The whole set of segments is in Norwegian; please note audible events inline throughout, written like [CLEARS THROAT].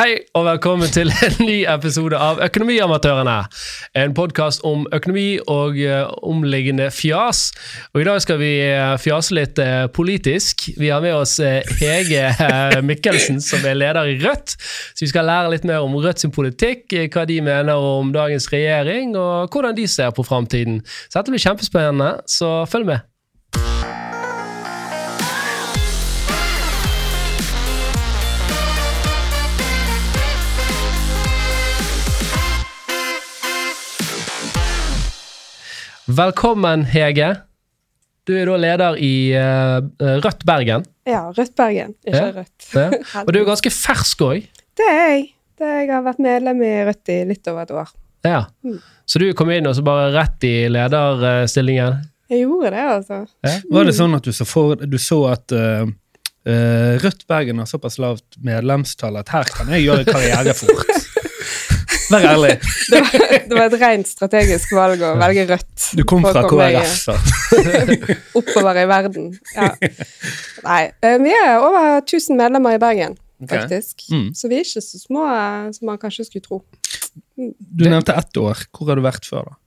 Hei og velkommen til [LAUGHS] en ny episode av Økonomiamatørene. En podkast om økonomi og uh, omliggende fjas. Og I dag skal vi uh, fjase litt uh, politisk. Vi har med oss Hege Mikkelsen, som er leder i Rødt. Så vi skal lære litt mer om Rødt sin politikk, hva de mener om dagens regjering, og hvordan de ser på framtiden. Så dette blir kjempespennende, så følg med. Velkommen, Hege. Du er da leder i uh, Rødt Bergen. Ja, Rødt Bergen, ikke Ja. Rødt. Ja. [LAUGHS] Og du er ganske fersk òg. Det er jeg. Det er, jeg har vært medlem i Rødt i litt over et år. Ja. Mm. Så du kom inn og så bare rett i lederstillingen? Jeg gjorde det, altså. Var det sånn at du så, for, du så at eh, eh, Rødt Bergen har såpass lavt medlemstall at her kan jeg gjøre karriere fort? [LAUGHS] Vær ærlig. [LAUGHS] Det var, det var et rent strategisk valg å velge Rødt. Du kom fra KrF. så. [LAUGHS] Oppover i verden. Ja. Nei, eh, vi er over 1000 medlemmer i Bergen, faktisk. faktisk. Mm. Så vi er ikke så små eh, som man kanskje skulle tro. Du nevnte ett år. Hvor har du vært før, da?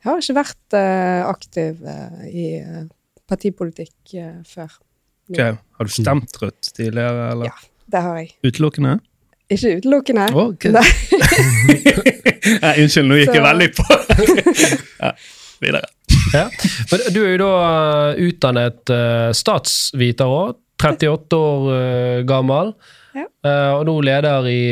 Jeg har ikke vært uh, aktiv uh, i eh, partipolitikk før. Ok, Har du stemt Rødt tidligere, eller? Ja. Det har jeg. Utelukkende? Ikke utelukkende. Okay. Nei. [LAUGHS] Nei, unnskyld, nå gikk jeg veldig på. [LAUGHS] ja, videre. Ja. Men du er jo da uh, utdannet uh, statsviter òg. 38 år uh, gammel. Ja. Uh, og nå leder i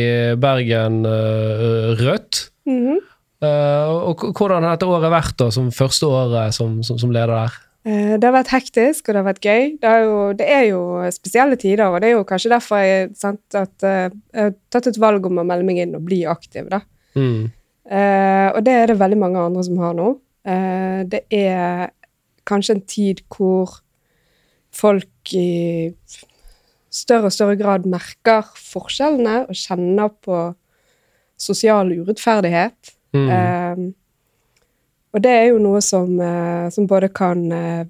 Bergen uh, Rødt. Mhm. Uh, og hvordan har dette året vært da, som første året som, som, som leder der? Eh, Det har vært hektisk, og det har vært gøy. Det er jo, det er jo spesielle tider, og det er jo kanskje derfor jeg, sant, at, eh, jeg har tatt et valg om å melde meg inn og bli aktiv. Da. Mm. Uh, og det er det veldig mange andre som har nå. Uh, det er kanskje en tid hvor folk i større og større grad merker forskjellene og kjenner på sosial urettferdighet. Mm. Eh, og det er jo noe som, eh, som både kan eh,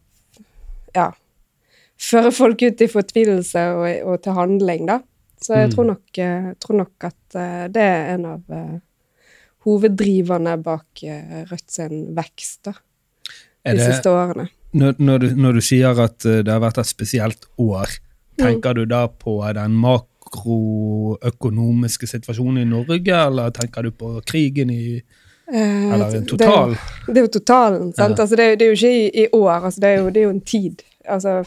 ja, føre folk ut i fortvilelse og, og til handling, da. Så jeg Mm. tror, nok, eh, tror nok at det er en av hoveddriverne bak Rødt sin vekst da, de det, siste årene. når, når, du, når du sier at det har vært et spesielt år, tenker du da på den makroøkonomiske situasjonen i Norge, eller tenker du på krigen i Eh, Eller en det- total? Det, er jo totalen, sant? Ja. Altså, det, er, det er jo ikke i, i år, altså, det, er jo, det er jo en tid. Altså,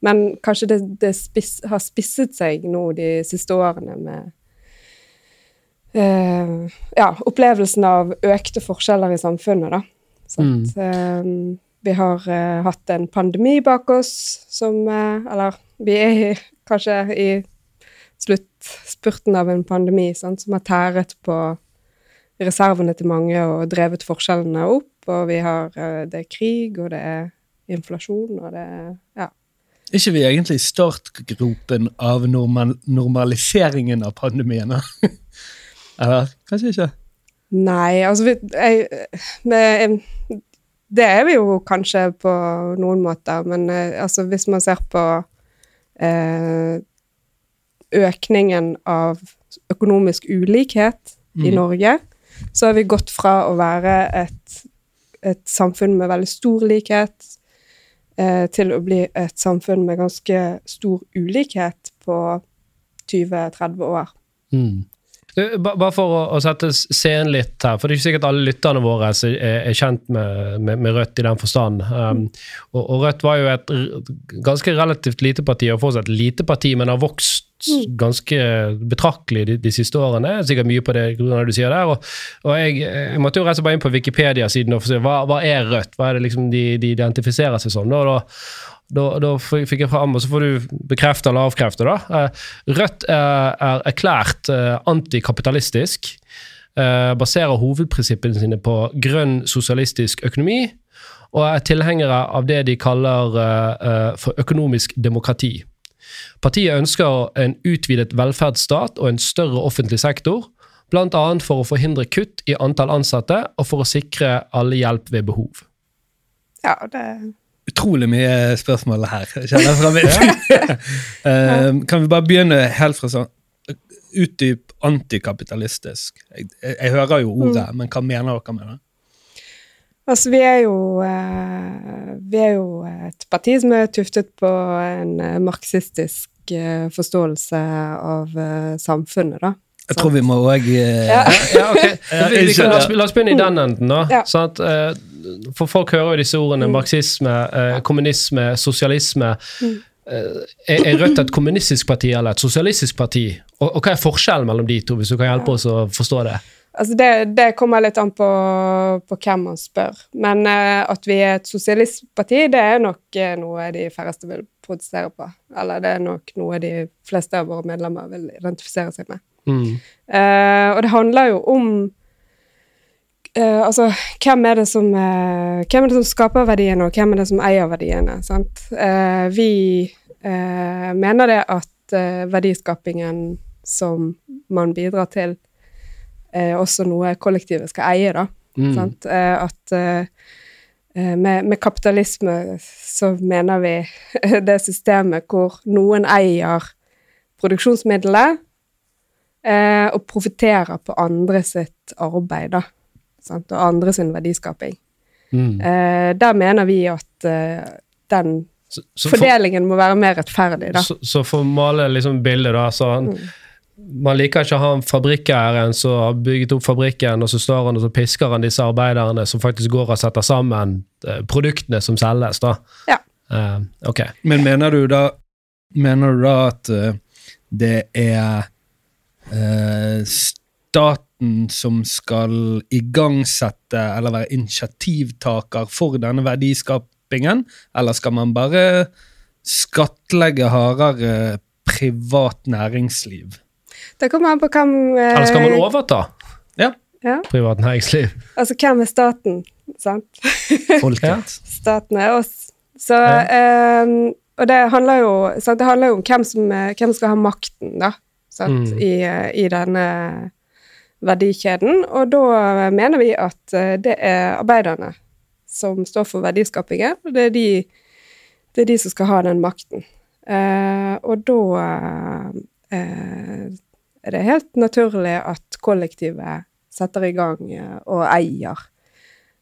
men kanskje det, det spiss, har spisset seg nå de siste årene med uh, ja, opplevelsen av økte forskjeller i samfunnet, da. Sant? Eh, vi har uh, hatt en pandemi bak oss som uh, Eller vi er i, kanskje i sluttspurten av en pandemi sant, som har tæret på reservene til mange og drevet forskjellene opp. Og vi har eh, Det er krig, og det er inflasjon, og det er Ja. Er ikke vi egentlig i startgropen av normal, normaliseringen av pandemien? [LAUGHS] Eller kanskje ikke? Nei, altså vi, jeg, men, Det er vi jo kanskje på noen måter, men eh, altså hvis man ser på eh, økningen av økonomisk ulikhet i Mm. Norge, så har vi gått fra å være et, et samfunn med veldig stor likhet eh, til å bli et samfunn med ganske stor ulikhet på 20-30 år. Mm. Bare for å, sette scenen litt her, for det er ikke sikkert alle lytterne våre er, er kjent med, med, med Rødt i den forstand. Um, og, og Rødt var jo et ganske relativt lite parti, og fortsatt lite parti, men har vokst ganske betraktelig de, de siste årene. Er Sikkert mye på det du sier der. Og, og jeg, jeg måtte jo rett og slett bare inn på Wikipedia-siden og se hva, hva er Rødt? Hva er det liksom de, de identifiserer seg som? Da, da, da, fikk jeg fram, og så får du bekrefte eller avkrefte. da. Eh, Rødt er, er erklært eh, antikapitalistisk. eh, Baserer hovedprinsippene sine på grønn sosialistisk økonomi. Og er tilhengere av det de kaller for økonomisk demokrati. Partiet ønsker en utvidet velferdsstat og en større offentlig sektor. Bl.a. for å forhindre kutt i antall ansatte og for å sikre alle hjelp ved behov. Ja, det Utrolig mye spørsmål her. kjenner jeg fra meg. [LAUGHS] Eh, kan vi bare begynne helt fra sånn utdyp antikapitalistisk. Jeg, jeg, jeg hører jo ordet, men hva mener dere med det? Altså, vi er jo eh, Vi er jo et parti som er tuftet på en eh, marxistisk eh, forståelse av samfunnet, da. Jeg tror vi må òg Ja. Ja, ok. [LAUGHS] Vi, vi kan, la, la oss begynne i den enden, da. Ja. Sånn at, for folk hører jo disse ordene marxisme, eh, kommunisme, sosialisme. Eh, er er Rødt et kommunistisk parti eller et sosialistisk parti? Og, og hva er forskjellen mellom de to, hvis du kan hjelpe oss å forstå det? Altså det, det kommer litt an på, på hvem man spør. Men eh, at vi er et sosialistparti, det er nok eh, noe de færreste vil protestere på. Eller det er nok noe de fleste av våre medlemmer vil identifisere seg med. Mm. Uh, og det handler jo om uh, Altså, hvem er, det som, uh, hvem er det som skaper verdiene, og hvem er det som eier verdiene? Sant? Vi mener det at verdiskapingen som man bidrar til, også noe kollektivet skal eie, da. Mm. Sant? Eh, at eh, eh, med, med kapitalisme så mener vi [LAUGHS] det systemet hvor noen eier produksjonsmiddelet eh, og profitterer på andre sitt arbeid, da. Sant? Og andre sin verdiskaping. Mm. Eh, der mener vi at eh, den Så, så, for, fordelingen må være mer rettferdig, da. så, så for å male liksom bildet, da så han, Man liker ikke å ha en fabrikkeieren som har bygget opp fabrikken, og så står han og så pisker han disse arbeiderne som faktisk går og setter sammen eh, produktene som selges. da. Ja. Uh, ok. Men mener du da, mener du da at eh, det er uh, staten som skal igangsette eller være initiativtaker for denne verdiskapingen, eller skal man bare skattlegge hardere privat næringsliv? Det kommer an på hvem eh, Eller skal man overta Ja, Ja, privat næringsliv? altså hvem er staten, sant? [LAUGHS] folket. Staten er oss. Så eh, Og det handler jo sant? Det handler jo om hvem som, eh, hvem skal ha makten, da, sant? Mm. I, eh, I denne verdikjeden. Og da mener vi at eh, det er arbeiderne som står for verdiskapingen. og Det er de, det er de som skal ha den makten. Eh, og da eh, er det helt naturlig at kollektivet setter i gang eh, og eier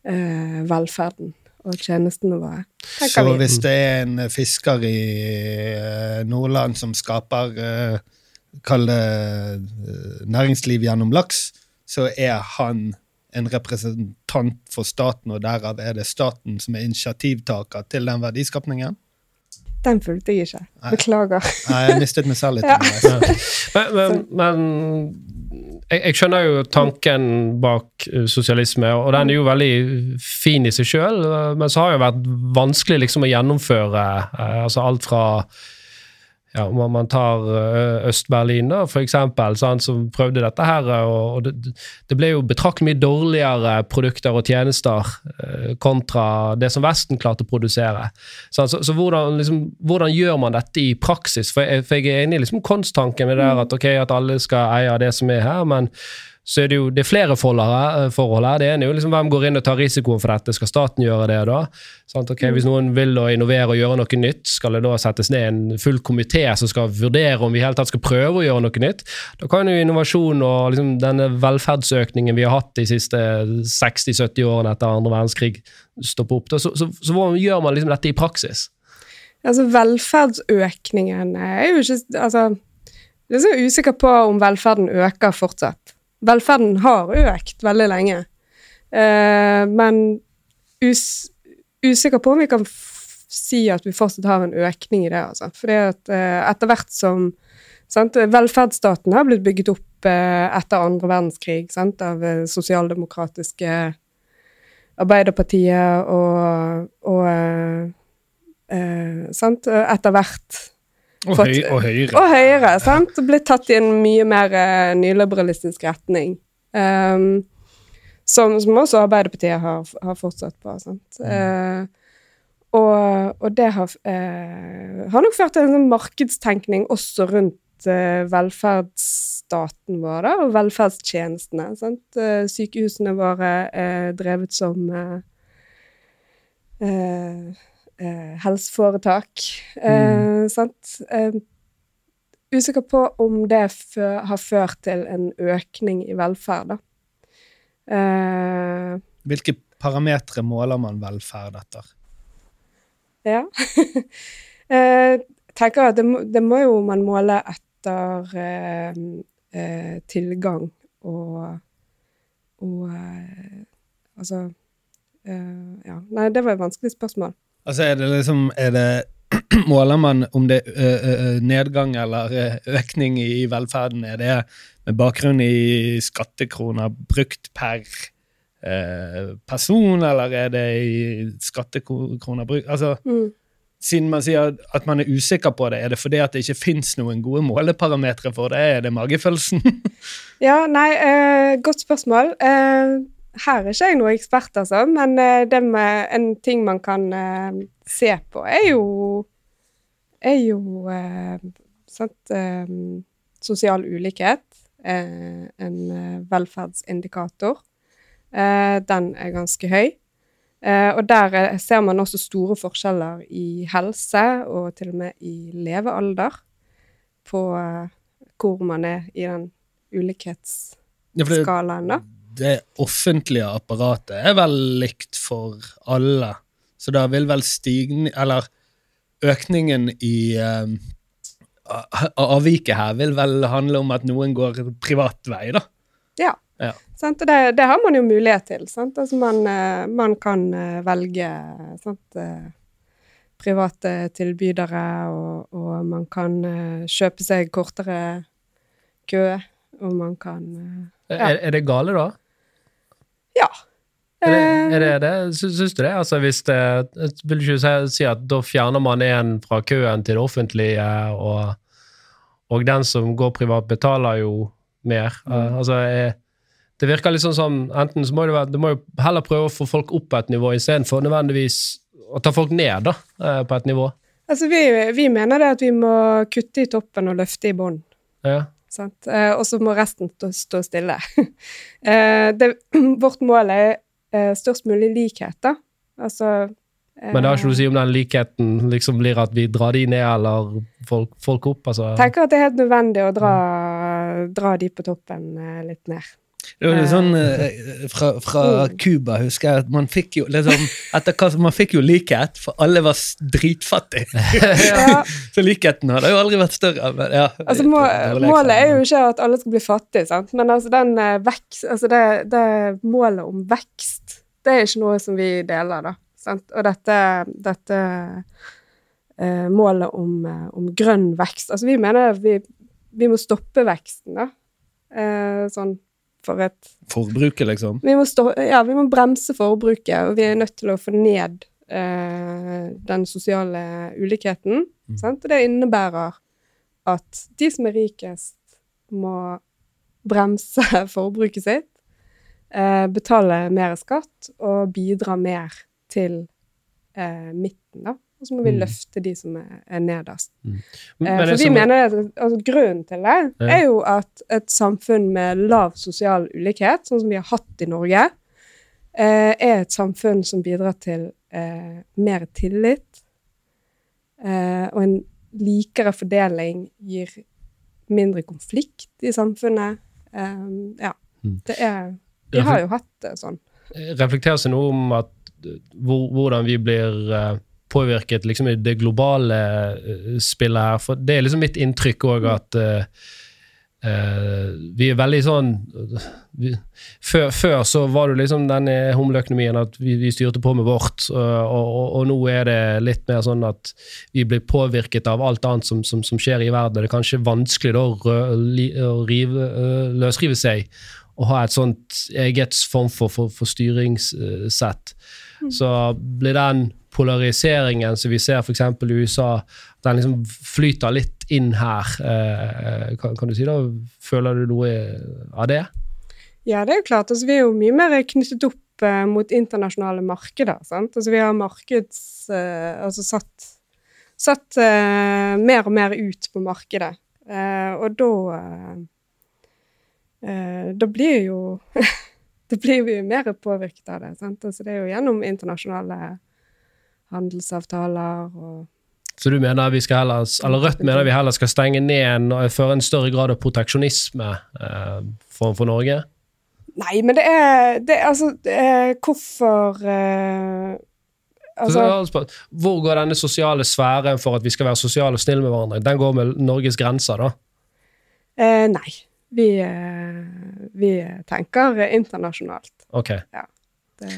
eh, velferden og tjenestene våre. Så vi. hvis det er en fisker i eh, Nordland som skaper eh, Kall det eh, næringsliv gjennom laks, så er han en representant for staten, og derav er det staten som er initiativtaker til den verdiskapningen? Den fulgte jeg ikke. Beklager. Nei, jeg mistet meg selv litt. [LAUGHS] Ja. Men, men, men jeg, jeg skjønner jo tanken bak eh, sosialisme, og den er jo veldig fin i seg sjøl, men så har det jo vært vanskelig liksom å gjennomføre eh, altså alt fra ja, om man tar eh, Øst-Berlin, da, for eksempel, sant, som prøvde dette her, og, og det, det ble jo betraktelig mye dårligere produkter og tjenester eh, kontra det som Vesten klarte å produsere. Sant, så så hvordan, liksom, hvordan gjør man dette i praksis? For jeg, for jeg er enig i liksom, konsttanken med det der at, ok, at alle skal eie det som er her, men så er det jo det er flere forhold her. Det ene er jo liksom hvem går inn og tar risikoen for dette. Skal staten gjøre det da? Sånn, okay, Hvis noen vil å innovere og gjøre noe nytt, skal det da settes ned en full komité som skal vurdere om vi i hele tatt skal prøve å gjøre noe nytt? Da kan jo innovasjon og liksom denne velferdsøkningen vi har hatt de siste 60-70 årene etter andre verdenskrig, stoppe opp. Så, så, så hvordan gjør man liksom dette i praksis? Altså, velferdsøkningen er jo ikke Altså, jeg er så usikker på om velferden øker fortsatt. Velferden har økt veldig lenge, eh, men us usikker på om vi kan si at vi fortsatt har en økning i det, altså. Fordi at eh, etter hvert som sant, Velferdsstaten har blitt bygget opp eh, etter andre verdenskrig sant, av eh, sosialdemokratiske Arbeiderpartiet og, og eh, eh, etter hvert Og, høy, og høyre. og Høyre, sant? Ja. blitt tatt i en mye mer uh, nyliberalistisk retning. Um, som, som også Arbeiderpartiet har, har fortsatt på. Sant? Eh, og, og det har, eh, har nok ført til en sånn markedstenkning også rundt eh, velferdsstaten vår da, og velferdstjenestene. Sant? Eh, sykehusene våre er drevet som eh, helseforetak. Eh, sant? Eh, usikker på om det har ført til en økning i velferd, da. Eh, Hvilke parametere måler man velferd etter? ja. [LAUGHS] eh, tenker at det må, det må jo man måle etter eh, eh, tilgang og og eh, altså eh, Ja. Nei, det var et vanskelig spørsmål. Altså, er det liksom er det, [CLEARS THROAT] Måler man om det er nedgang eller økning i velferden? Er det med bakgrunn i skattekroner brukt per person, eller er det i skattekroner brukt Altså, Mm. siden man sier at man er usikker på det, er det fordi at det ikke fins noen gode måleparametere for det? Er det magefølelsen? [LAUGHS] Ja, nei, eh, godt spørsmål. Eh, her er ikke jeg noen ekspert, altså, men eh, det med en ting man kan eh, se på, er jo er jo eh, sant, sosial ulikhet. Eh, en velferdsindikator. Den er ganske høy. Og der ser man også store forskjeller i helse, og til og med i levealder, på hvor man er i den ulikhetsskalaen, da. Det offentlige apparatet er vel likt for alle, så da vil vel stigning Eller økningen i eh, avviket her vil vel handle om at noen går privat vei, da. Ja. Ja. Sant? Og det, det har man jo mulighet til. Sant? Altså man, eh, man kan eh, velge sant? eh, private tilbydere, og, og man kan kjøpe seg kortere kø, og man kan Ja. Er, er det gale, da? Ja. Er det Eh, er det, det? Sy- Syns du det? Altså, hvis det Vil du ikke si, at da fjerner man en fra køen til det offentlige, og, og den som går privat, betaler jo mer? Mm. altså, er, det virker litt sånn som Enten så må det være Du må jo heller prøve å få folk opp på et nivå istedenfor nødvendigvis å ta folk ned da, eh, på et nivå. Altså vi, vi mener det at vi må kutte i toppen og løfte i bånn. Ja. Eh, og så må resten stå, stille. [LAUGHS] eh, det, [CLEARS THROAT] vårt mål er eh, størst mulig likhet, da. Altså Men det har ikke noe å si om den likheten liksom blir at vi drar de ned, eller folk, folk opp. altså. Tenker at det er helt nødvendig å dra, dra de på toppen litt ned. Det var jo sånn eh, Fra, fra Cuba husker jeg at man fikk jo liksom etter hva, Man fikk jo likhet, for alle var s- dritfattige. [LAUGHS] [LAUGHS] Ja, Så likheten hadde jo aldri vært større. Men ja, altså må, målet er jo ikke at alle skal bli fattige, sant? men altså den eh, vekst, altså det, det målet om vekst, det er ikke noe som vi deler, da. Sant? Og dette, dette eh, målet om, eh, om grønn vekst Altså vi mener vi, vi må stoppe veksten, da. Eh, sånn for et Forbruket, liksom. vi må, stå, ja, vi må bremse forbruket, og vi er nødt til å få ned eh, den sosiale ulikheten. Mm. Sant? Og det innebærer at de som er rikest, må bremse [LAUGHS] forbruket sitt, eh, betale mer skatt og bidra mer til eh, midten, da. Og så må vi Mm. løfte de som er, er nederst. Men Eh, for vi mener at altså, Grunnen til det Ja. er jo at et samfunn med lav sosial ulikhet, sånn som vi har hatt i Norge, eh, er et samfunn som bidrar til eh, mer tillit. Eh, og en likere fordeling gir mindre konflikt i samfunnet. Eh, ja. Mm. Det er Vi har jo hatt det sånn. reflekterer seg noe om at, eh, hvordan vi blir påvirket liksom, i det globale eh, spillet her. For det er liksom mitt inntrykk òg at uh, uh, vi er veldig sånn vi, før, før så var det liksom denne humleøkonomien at vi, vi styrte på med vårt, og, og, og nå er det litt mer sånn at vi blir påvirket av alt annet som, som, som skjer i verden. Det er kanskje vanskelig da, å, rive, løsrive seg å ha et sånt eget form for, for, for styringssett. Så blir den polariseringen som vi ser f.eks. i USA, den liksom flyter litt inn her. Eh, kan, kan du si da, Føler du noe av det? Ja, det er jo klart. Altså, vi er jo mye mer knyttet opp eh, mot internasjonale markeder. Sant? Altså, vi har markeds... Eh, altså satt, satt mer og mer ut på markedet. Og da Da blir jo [LAUGHS] Da blir vi mer påvirket av det. Sant? Altså, det er jo gjennom internasjonale handelsavtaler og Så du mener vi skal heller, eller Rødt mener vi heller skal stenge ned og føre en større grad av proteksjonisme eh, for, for Norge? Nei, men det er, det altså det er, Hvorfor eh, Altså, hvor går denne sosiale sfæren for at vi skal være sosiale og snille med hverandre? Den går med Norges grenser, da? eh, Nei. Vi, eh, vi tenker internasjonalt. Ok. Det,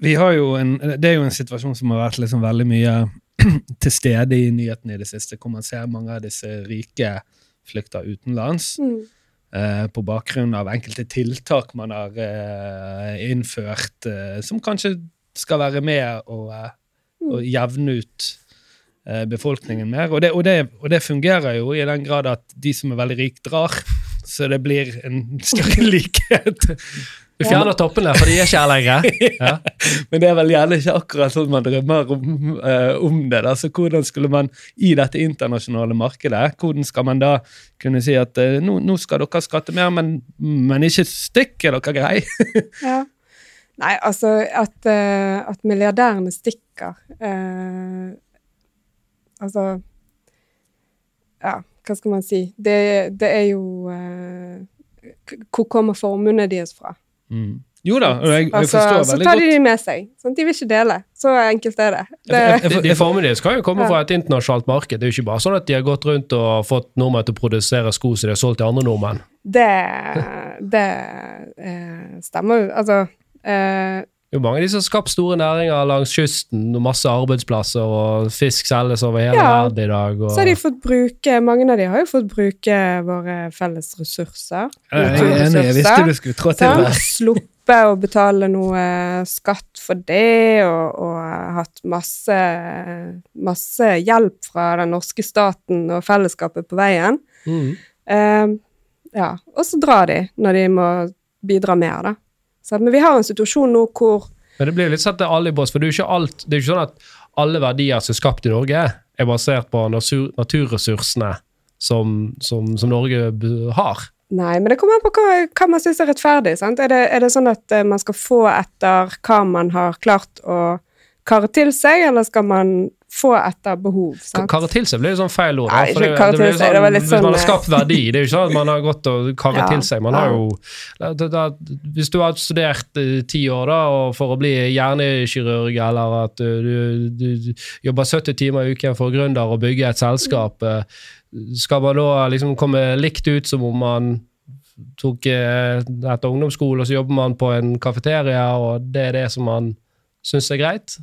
Vi har jo en, det er jo en situasjon som har vært liksom veldig mye [CLEARS THROAT] til stede i nyhetene i det siste, hvor man ser mange av disse rike flykter utenlands. mm, eh, på bakgrunn av enkelte tiltak man har eh, innført, eh, som kanskje skal være med og, eh, og jevne ut eh, befolkningen mer. Og det, og, det, og det fungerer jo i den grad at de som er veldig rike, drar. Så det blir en [LAUGHS] større likhet. Vi fjerner toppene, for de er ikke her lenger. [LAUGHS] Ja. Men det er vel gjerne ikke akkurat sånn man drømmer om, uh, om det. da. Så hvordan skulle man i dette internasjonale markedet, hvordan skal man da kunne si at uh, nå, nå skal dere skatte mer, men, men ikke stikk, er dere grei? [LAUGHS] ja. Nei, altså at, uh, at milliardærene stikker eh, Altså Ja, hva skal man si? Det, det er jo Hvor kommer formuene deres fra? Jo da, jeg, jeg Altså, forstår så tar de godt. de med seg. Sånn, De vil ikke dele. Så enkelt er det. det De, de formene deres kan jo komme Ja. fra et internasjonalt marked. Det er jo ikke bare sånn at de har gått rundt og fått nordmenn til å produsere sko som de har solgt til andre nordmenn. det, det eh, stemmer jo. Altså eh, Det er mange av de som har skapt store næringer langs kysten, og masse arbeidsplasser, og fisk selges over hele Ja. verden i dag. Og... Så har de fått bruke Mange av de har jo fått bruke våre felles ressurser. Jeg er enig, jeg visste du skulle trå til der. Sluppe å betale noe skatt for det, og, og hatt masse, masse hjelp fra den norske staten og fellesskapet på veien. Mm. Eh, ja, og så drar de når de må bidra mer, da. Så, men vi har en situasjon nå hvor Men det blir litt satt til alle i bås, for det er jo ikke alt Det er ikke sånn at alle verdier som er skapt i Norge, er basert på natur, naturressursene som, som, som Norge har. Nei, men det kommer an på hva, hva man syns er rettferdig. Sant? Er, det, er det sånn at eh, man skal få etter hva man har klart å kare til seg, eller skal man få etter behov? Sant? Seg blir jo sånn feil ord. Nei, det, det det var litt hvis man sånn, har skapt verdi. Det er jo ikke sånn at man har gått og karret Ja, til seg. Man har jo da, da, Hvis du har studert ti ti år da, og for å bli hjernekirurg, eller at du, du, du jobber 70 timer i uken for gründer og bygge et selskap, uh, skal man da liksom komme likt ut som om man tok eh, etter ungdomsskole, og så jobber man på en kafeteria, og det er det som man syns er greit?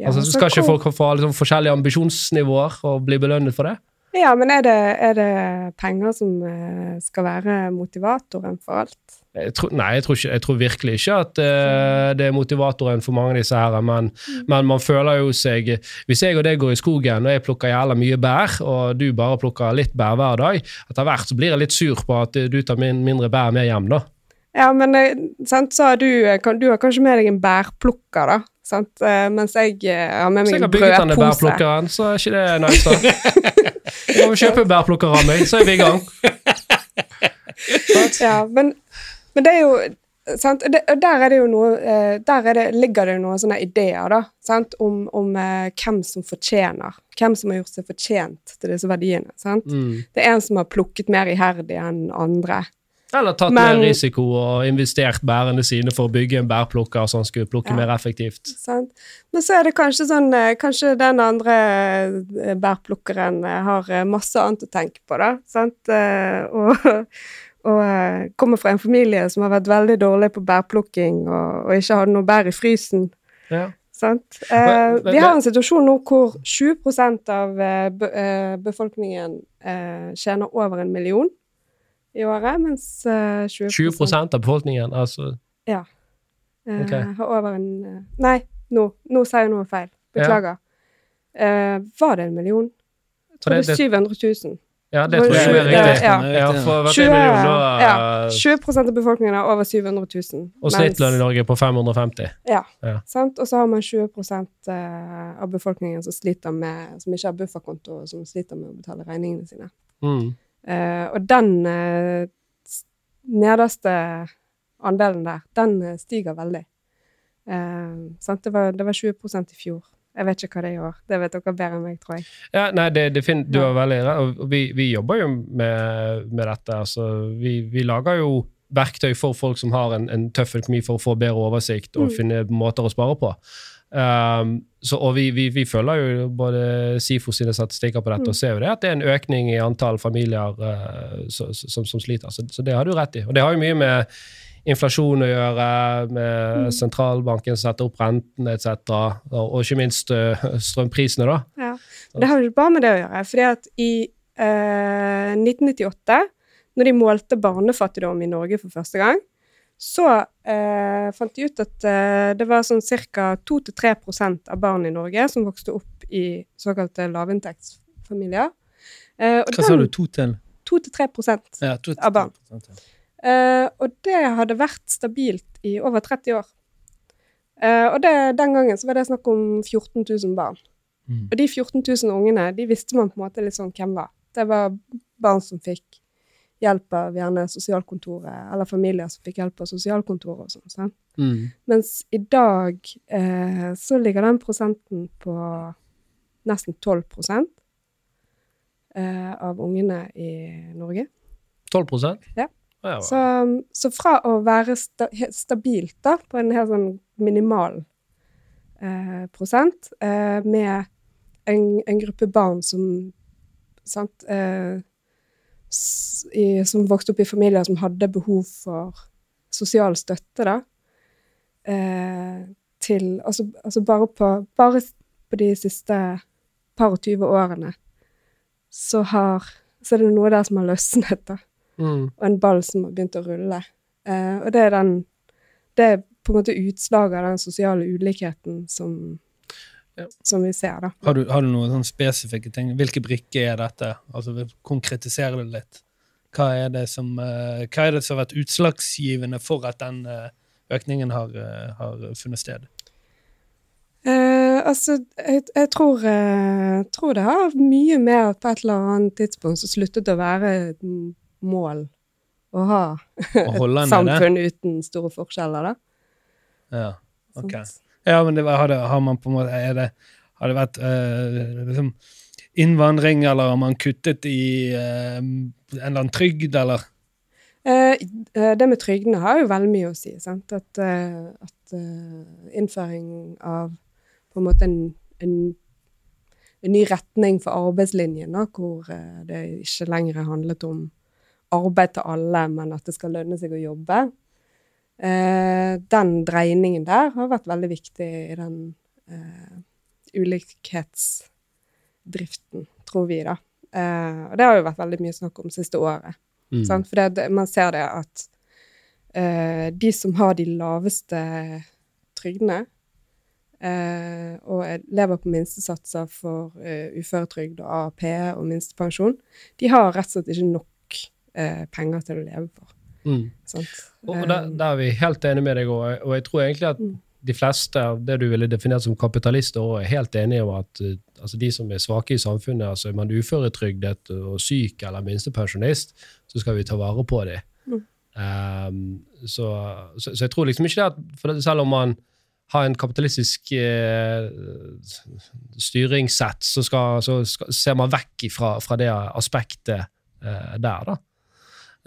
Ja, altså, skal ikke folk få liksom, forskjellige ambisjonsnivåer og bli belønnet for det? Ja, men er det, er det penger som eh, skal være motivatoren for alt? Jeg tror, nei, jeg tror, ikke, jeg tror virkelig ikke at uh, det er motivatoren for mange av disse her, men, men man føler jo seg Hvis jeg og deg går i skogen og jeg plukker jævla mye bær, og du bare plukker litt bær hver dag, etter hvert så blir jeg litt sur på at du tar min, mindre bær med hjem, da. Ja, men eh, sant, så har du, kan, du har kanskje med deg en bærplukker, da. Sant? Eh, mens jeg eh, har med meg jeg Sikkert har bygget denne brødpose. bærplukkeren, så er ikke det nice, da. Jeg må kjøpe bærplukker av meg, så er vi i gang. Ja, men, men det er jo sant? Det, der er det jo noe eh, Der er det, ligger det jo noen sånne ideer da, sant? om, om eh, hvem som fortjener. Hvem som har gjort seg fortjent til disse verdiene. Sant? Mm. Det er en som har plukket mer iherdig enn andre. Eller tatt Men- mer risiko og investert bærene sine for å bygge en bærplukker så han skulle plukke Ja. mer effektivt. Sant? Men så er det kanskje sånn eh, Kanskje den andre eh, bærplukkeren eh, har masse annet å tenke på, da. Sant? Og, [LAUGHS] og kommer fra en familie som har vært veldig dårlig på bærplukking og, og ikke hadde noe bær i frysen. Ja. Sant? Men- men- vi har en situasjon nå hvor 20 av be, befolkningen tjener over en million i året, mens eh, 20, 20 av befolkningen, altså Ja. Okay. har over en eh, Nei, nå, nå sier jeg noe feil. Beklager. Eh, var det en million? Jeg tror det- det er 700 000. Ja, det tror jeg er riktig. ja. Ja, for hvert 20, en million nå ja, eh, 20 av befolkningen er over 700 000. Og snittlønn i Norge på 550. Ja. Ja. Sant? Og så har man 20 eh, av befolkningen som sliter med, som ikke har bufferkonto, og som sliter med å betale regningene sine. Mm. Eh, og den eh, nederste andelen der, den eh, stiger veldig. Sant? Det, var, det var 20% i fjor. Jeg vet ikke hva det er i år. Det vet dere bedre enn meg, tror jeg. Ja, nei, det, det fin- du har veldig rett. Vi, vi jobber jo med, med dette. Altså, vi, vi lager jo verktøy for folk som har en, en tøff økonomi, for å få bedre oversikt og Mm. finne måter å spare på. Um, så, og vi, vi, vi følger jo både SIFO sine statistikker på dette Mm. og ser jo det at det er en økning i antall familier eh, så, som, som sliter. Så, så det har du rett i. Og det har jo mye med inflasjon å gjøre, med Mm. sentralbanken som setter opp rentene etc., og, og ikke minst uh, strømprisene, da. Ja. Det har jo ikke bare med det å gjøre. fordi at i uh, 1998, når de målte barnefattigdom i Norge for første gang, så eh, fant de ut at eh, det var sånn ca. 2-3% av barn i Norge som vokste opp i såkalte lavinntektsfamilier. Eh, og Hva sa du? 2 til? 2-3 Ja, Av barn. Ja. Eh, og det hadde vært stabilt i over 30 år. Eh, og det, den gangen så var det snakk om 14 000 barn. Mm. Og de 14 000 ungene de visste man på en måte litt sånn hvem var. Det var barn som fikk hjelp av gjerne sosialkontoret, eller familier som fikk hjelp av sosialkontoret og sånn. Mm. Mens i dag eh, så ligger den prosenten på nesten 12 eh, av ungene i Norge. 12 Ja. Ja, Så, så fra å være sta stabilt da, på en helt sånn minimal eh, prosent, eh, med en, en gruppe barn som sant, eh, i, som vokste opp i familier som hadde behov for sosial støtte, da, eh, til altså, altså bare, på, bare på de siste par og tyve årene så har så er det noe der som har løsnet, da Mm. og en ball som har begynt å rulle. Eh, og det er den Det er på en måte utslaget av den sosiale ulikheten som. Som vi ser, da. Har, du, har du noen sånne spesifikke ting? Hvilke brikker er dette? Altså, vi Konkretisere det litt. Hva er det som, uh, hva er det som har vært utslagsgivende for at den uh, økningen har, uh, har funnet sted? Eh, altså, jeg, jeg tror, tror det har mye med at på et eller annet tidspunkt så sluttet det å være et mål å ha et samfunn uten store forskjeller, da. Ja, ok. Sant? Ja, men det har, det, har man på en måte er det, Har det vært uh, liksom innvandring, eller har man kuttet i uh, en eller annen trygd, eller? Eh, det med trygdene har jo veldig mye å si. Sant? At, at innføring av på en måte en, en, en ny retning for arbeidslinjen, da, hvor det ikke lenger handlet om arbeid til alle, men at det skal lønne seg å jobbe. Eh, den dreiningen der har vært veldig viktig i den eh, ulikhetsdriften, tror vi, da. Eh, og det har jo vært veldig mye snakk om siste året. Mm. Sant? For det, man ser det at eh, de som har de laveste trygdene, eh, og er, lever på minstesatser for eh, uføretrygd og AAP og minstepensjon, de har rett og slett ikke nok eh, penger til å leve for. Mm. Og der, der er vi helt enige med deg, og, og jeg tror egentlig at Mm. de fleste av det du ville definert som kapitalister, også er helt enige om at eh, altså de som er svake i samfunnet, altså er man uføretrygdet og syk eller minstepensjonist, så skal vi ta vare på dem. Mm. Um, så, så, så jeg tror liksom ikke det at for det, Selv om man har en kapitalistisk eh, styringssett, så, skal, så skal, ser man vekk fra, fra det aspektet eh, der, da.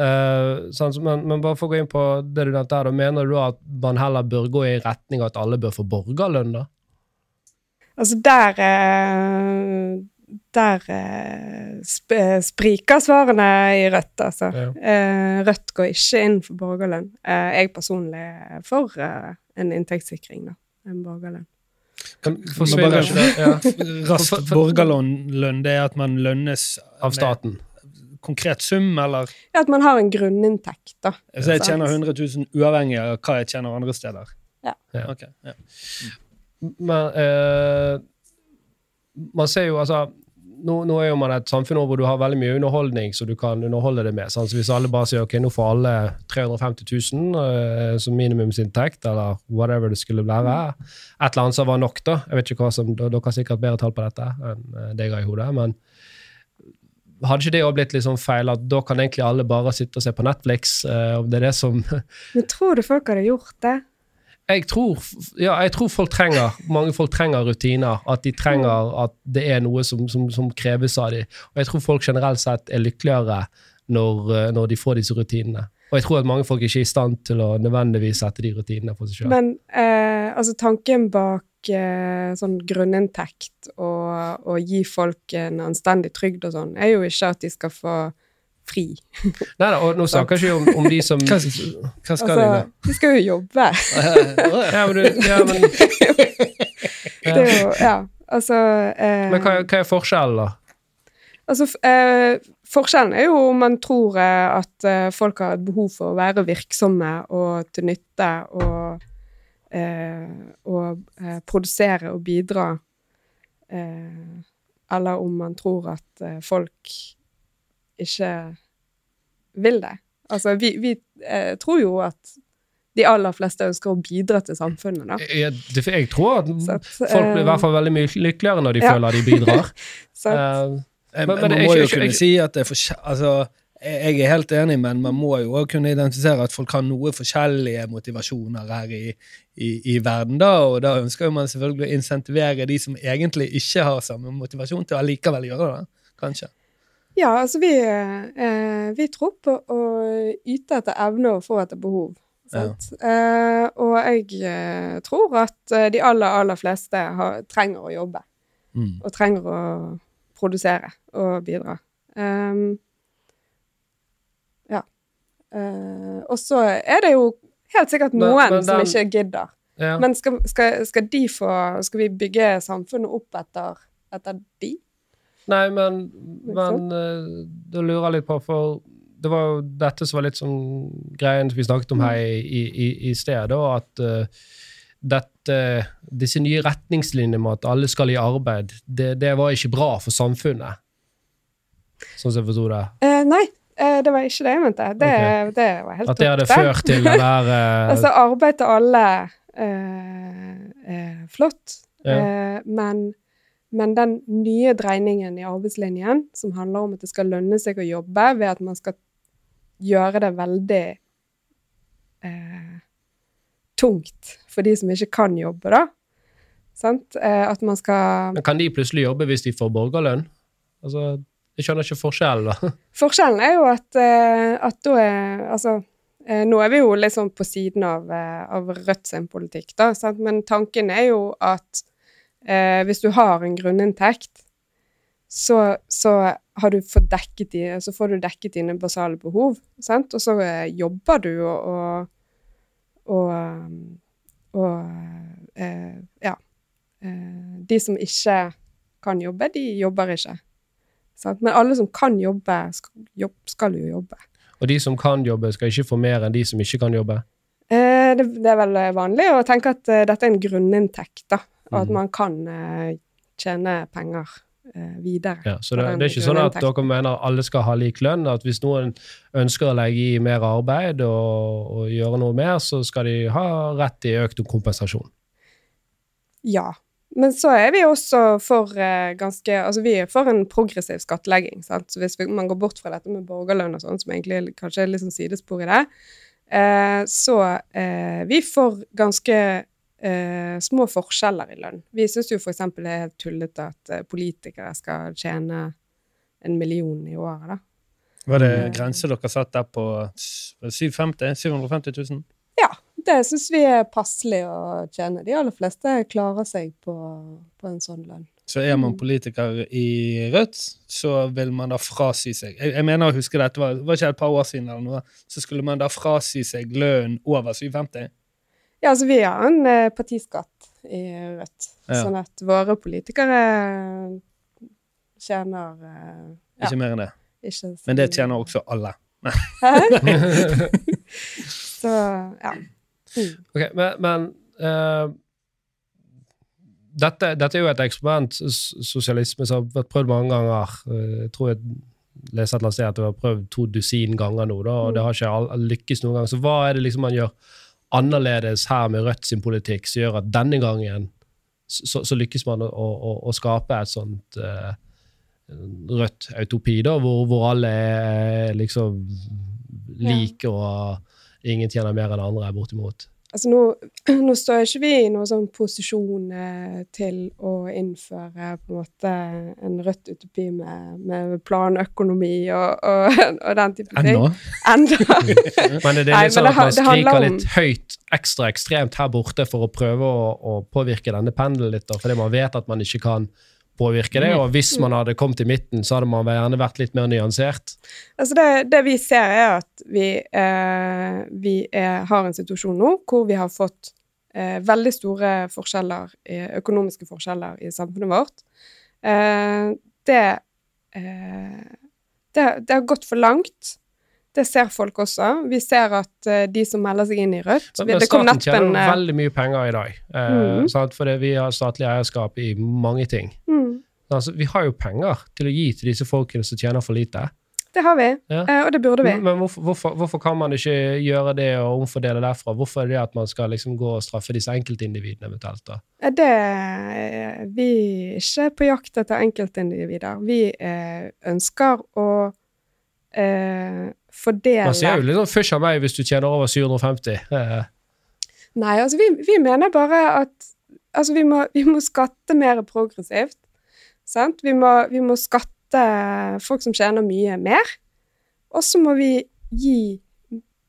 Eh, sånn, men, men bare for å gå inn på det du nevnte her, da mener du at man heller bør gå i retning av at alle bør få borgerlønn, da? Altså, der eh, Der eh, sp spriker svarene i Rødt, altså. Ja. Uh, Rødt går ikke inn for borgerlønn. Uh, jeg personlig er for en inntektssikring, da. En borgerlønn. Kan, Forsvinner ikke det ja, [LAUGHS] raskt borgerlønn, det er at man lønnes av staten? med konkret sum, eller Ja, at man har en grunninntekt, da. Så jeg tjener 100 000 uavhengig av hva jeg tjener andre steder? Ja. Ja. Okay, ja. Men eh, man ser jo altså nå, nå er jo man et samfunn hvor du har veldig mye underholdning så du kan underholde det med. Sant? Så hvis alle bare sier ok, nå får alle 350 000 uh, som minimumsinntekt, eller whatever det skulle være, et eller annet som var nok, da. Jeg vet ikke hva som, Dere har sikkert bedre tall på dette enn eh, det jeg har i hodet. men hadde ikke det også blitt litt sånn feil at da kan egentlig alle bare sitte og se på Netflix? Uh, om det er det som [LAUGHS] Men tror du folk hadde gjort det? jeg tror, ja, jeg tror folk trenger, mange folk trenger rutiner. At de trenger at det er noe som, som, som kreves av dem. Og jeg tror folk generelt sett er lykkeligere når, eh, når de får disse rutinene. Og jeg tror at mange folk ikke er i stand til å nødvendigvis sette de rutinene for seg sjøl. Men eh, altså tanken bak eh, sånn grunninntekt og og, gi folk en anstendig trygd og sånn, er jo ikke at de skal få fri. [LAUGHS] Nei da, og nå snakker ikke om, om de som Hva, hva skal Altså, de da? de skal jo jobbe. [LAUGHS] ja, men, du, ja, men, [LAUGHS] Det er jo, ja, altså eh, men hva, hva er forskjellen, da? Altså, eh, forskjellen er jo om man tror eh, at eh, folk har et behov for å være virksomme og til nytte og, eh, og eh, produsere og bidra, eh, eller om man tror at eh, folk ikke vil det. Altså, vi, vi eh, tror jo at de aller fleste ønsker å bidra til samfunnet, da. Jeg, jeg tror at Så at, folk blir i hvert fall veldig mye lykkeligere når de Ja. føler de bidrar. [LAUGHS] Eh, Eh, Men- men man må jo kunne si at det er forskjell... Altså, jeg er helt enig, men man må jo også kunne identifisere at folk har noe forskjellige motivasjoner her i, i, i verden, da, og da ønsker jo man selvfølgelig å insentivere de som egentlig ikke har samme motivasjon til å allikevel gjøre det, kanskje. Ja, altså vi, eh, vi tror på å yte etter evne og få etter behov. Sant? Eh, og jeg eh, tror at eh, de aller, aller fleste har, trenger å jobbe. Mm. Og trenger å produsere og bidra. Um, ja. Eh, og så er det jo helt sikkert noen men som den- ikke gidder. ja. Men skal, skal, skal de få Skal vi bygge samfunnet opp etter, etter de? Nei, men, men uh, da lurer jeg litt på, for det var jo dette som var litt sånn greien vi snakket om her i, i, i sted, at uh, dette, disse nye retningslinjene med at alle skal i arbeid, det, det var ikke bra for samfunnet. Sånn som jeg forsto det. Uh, nei, det var ikke det jeg mente. Det, det var helt At det hadde ført til det der [LAUGHS] eh, Altså, arbeid til alle eh, er flott, Ja. eh, men, men den nye dreiningen i arbeidslinjen, som handler om at det skal lønne seg å jobbe ved at man skal gjøre det veldig eh, tungt for de som ikke kan jobbe, da. Sant? Eh, at man skal Men kan de plutselig jobbe hvis de får borgerlønn? Altså, jeg skjønner ikke forskjellen, da. [LAUGHS] Forskjellen er jo at, eh, at da er Altså, eh, nå er vi jo sånn på siden av, eh, av Rødt sin politikk, da, sant? men tanken er jo at eh, hvis du har en grunninntekt, så, så har du fått dekket de, så får du dekket dine basale behov, sant? og så jobber du og, og, og, eh, ja. De som ikke kan jobbe, de jobber ikke. Sant? Men alle som kan jobbe, skal, jobb, skal jo jobbe. Og de som kan jobbe, skal ikke få mer enn de som ikke kan jobbe. Eh, det, det er vel vanlig å tenke at uh, dette er en grunninntekt, da. Og at Mhm. man kan uh, tjene penger eh, videre. Ja, så det, det er ikke sånn at dere mener alle skal ha lik lønn, at hvis noen ønsker å legge i mer arbeid og, og gjøre noe mer, så skal de ha rett i økt kompensasjon. Ja. Men så er vi også for eh, ganske Altså, vi er for en progressiv skattlegging, sant. Så hvis vi, man går bort fra dette med borgerlønn og sånn, som egentlig kanskje er litt sånn sidespor i det, eh, så eh, vi får ganske eh, små forskjeller i lønn. Vi syns jo eksempel det er tullete at politikere skal tjene en million i året, da. Var det grense dere satt der på s- var 750 750 000? Ja, det syns vi er passelig å tjene. De aller fleste klarer seg på, på en sånn lønn. Så er man Mm. politiker i Rødt, så vil man da frasi seg Jeg, jeg mener å huske dette var, var ikke et par år siden, eller noe, så skulle man da frasi seg lønn over 750. Ja, altså vi har en eh, partiskatt i Rødt, Ja. sånn at våre politikere tjener eh, ja, Ikke mer enn det. Men det tjener også alle. [LAUGHS] [LAUGHS] Så, ja. Mm. Ok, Men, men uh, dette, dette er jo et eksperiment, sosialisme, som har vært prøvd mange ganger. Eh, Jeg tror jeg leser et eller annet sted at det har prøvd to dusin ganger nå, da, og det har ikke lykkes noen gang. Så hva er det liksom man gjør annerledes her med Rødt sin politikk, som gjør at denne gangen så, så lykkes man å, å, å skape et sånt uh, rødt autopi, da, hvor, hvor alle er liksom like, og ingen tjener mer enn andre, bortimot. Altså nå, [CLEARS THROAT] nå står ikke vi i noen sånn posisjon eh, til å innføre på en måte en rødt utopi med, med planøkonomi og, og, [LAUGHS] og den type ting. Ennå? Ennå. [LAUGHS] Men det er litt sånn at man skriker litt høyt, ekstra ekstremt her borte for å prøve å, å påvirke denne pendelen litt, da, fordi man vet at man ikke kan påvirke det. Og hvis man hadde kommet i midten, så hadde man gjerne vært litt mer nyansert. Altså det, det vi ser, er at vi, eh, vi er, har en situasjon nå hvor vi har fått eh, veldig store forskjeller, økonomiske forskjeller i samfunnet vårt. Eh, det, eh, det, det har gått for langt. Det ser folk også. Vi ser at uh, de som melder seg inn i Rødt Men, men Det kom staten tjener en eh, veldig mye penger i dag, uh, mm. sant? fordi vi har statlig eierskap i mange ting. mm, Altså, vi har jo penger til å gi til disse folkene som tjener for lite. Det har vi, Ja. og det burde vi. Men, men hvorfor, hvorfor, hvorfor kan man ikke gjøre det og omfordele derfra? Hvorfor er det at man skal liksom gå og straffe disse enkeltindividene eventuelt? da? Det, vi er ikke på jakt etter enkeltindivider. Vi ønsker å fordele Man ser jo litt sånn fysj av meg hvis du tjener over 750. Eh, Nei, altså vi, vi mener bare at altså vi, må, vi må skatte mer progressivt. Sant? Vi, må, vi må skatte folk som tjener mye, mer. Og så må vi gi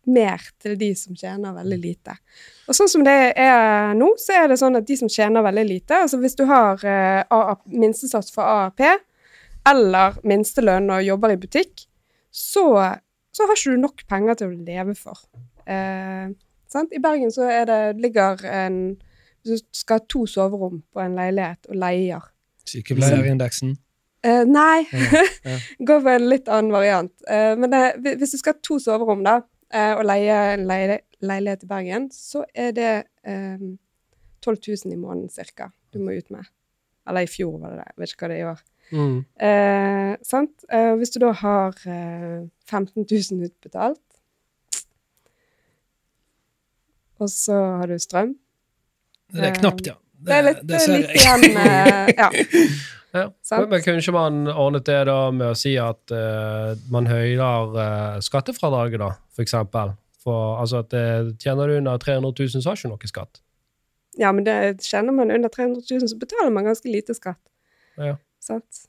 mer til de som tjener veldig lite. Og sånn som det er nå, så er det sånn at de som tjener veldig lite Altså hvis du har uh, minstesats for AAP eller minstelønn og jobber i butikk, så, så har ikke du nok penger til å leve for. Eh, sant? I Bergen så er det, ligger en Hvis du skal ha to soverom på en leilighet og leier Sykepleierindeksen. Eh, nei, ja. [LAUGHS] går for en litt annen variant. Eh, men det, hvis du skal ha to soverom da, eh, og leie en leie, leilighet i Bergen, så er det eh, 12 000 i måneden cirka du må ut med. Eller i fjor var det det, jeg vet ikke hva det er i år. Mm. Eh, sant? Eh, hvis du da har eh, 15 000 utbetalt, og så har du strøm Det er knapt, ja. Det er litt, det er ser litt igjen eh, Ja. [LAUGHS] Ja. Men, men kunne ikke man ordnet det da med å si at eh, man høyner eh, skattefradraget, da, for eksempel? For, altså at eh, Tjener du under 300 000, så har ikke noe skatt. ja, men det kjenner man under 300 000, så betaler man ganske lite skatt. Ja. Sant?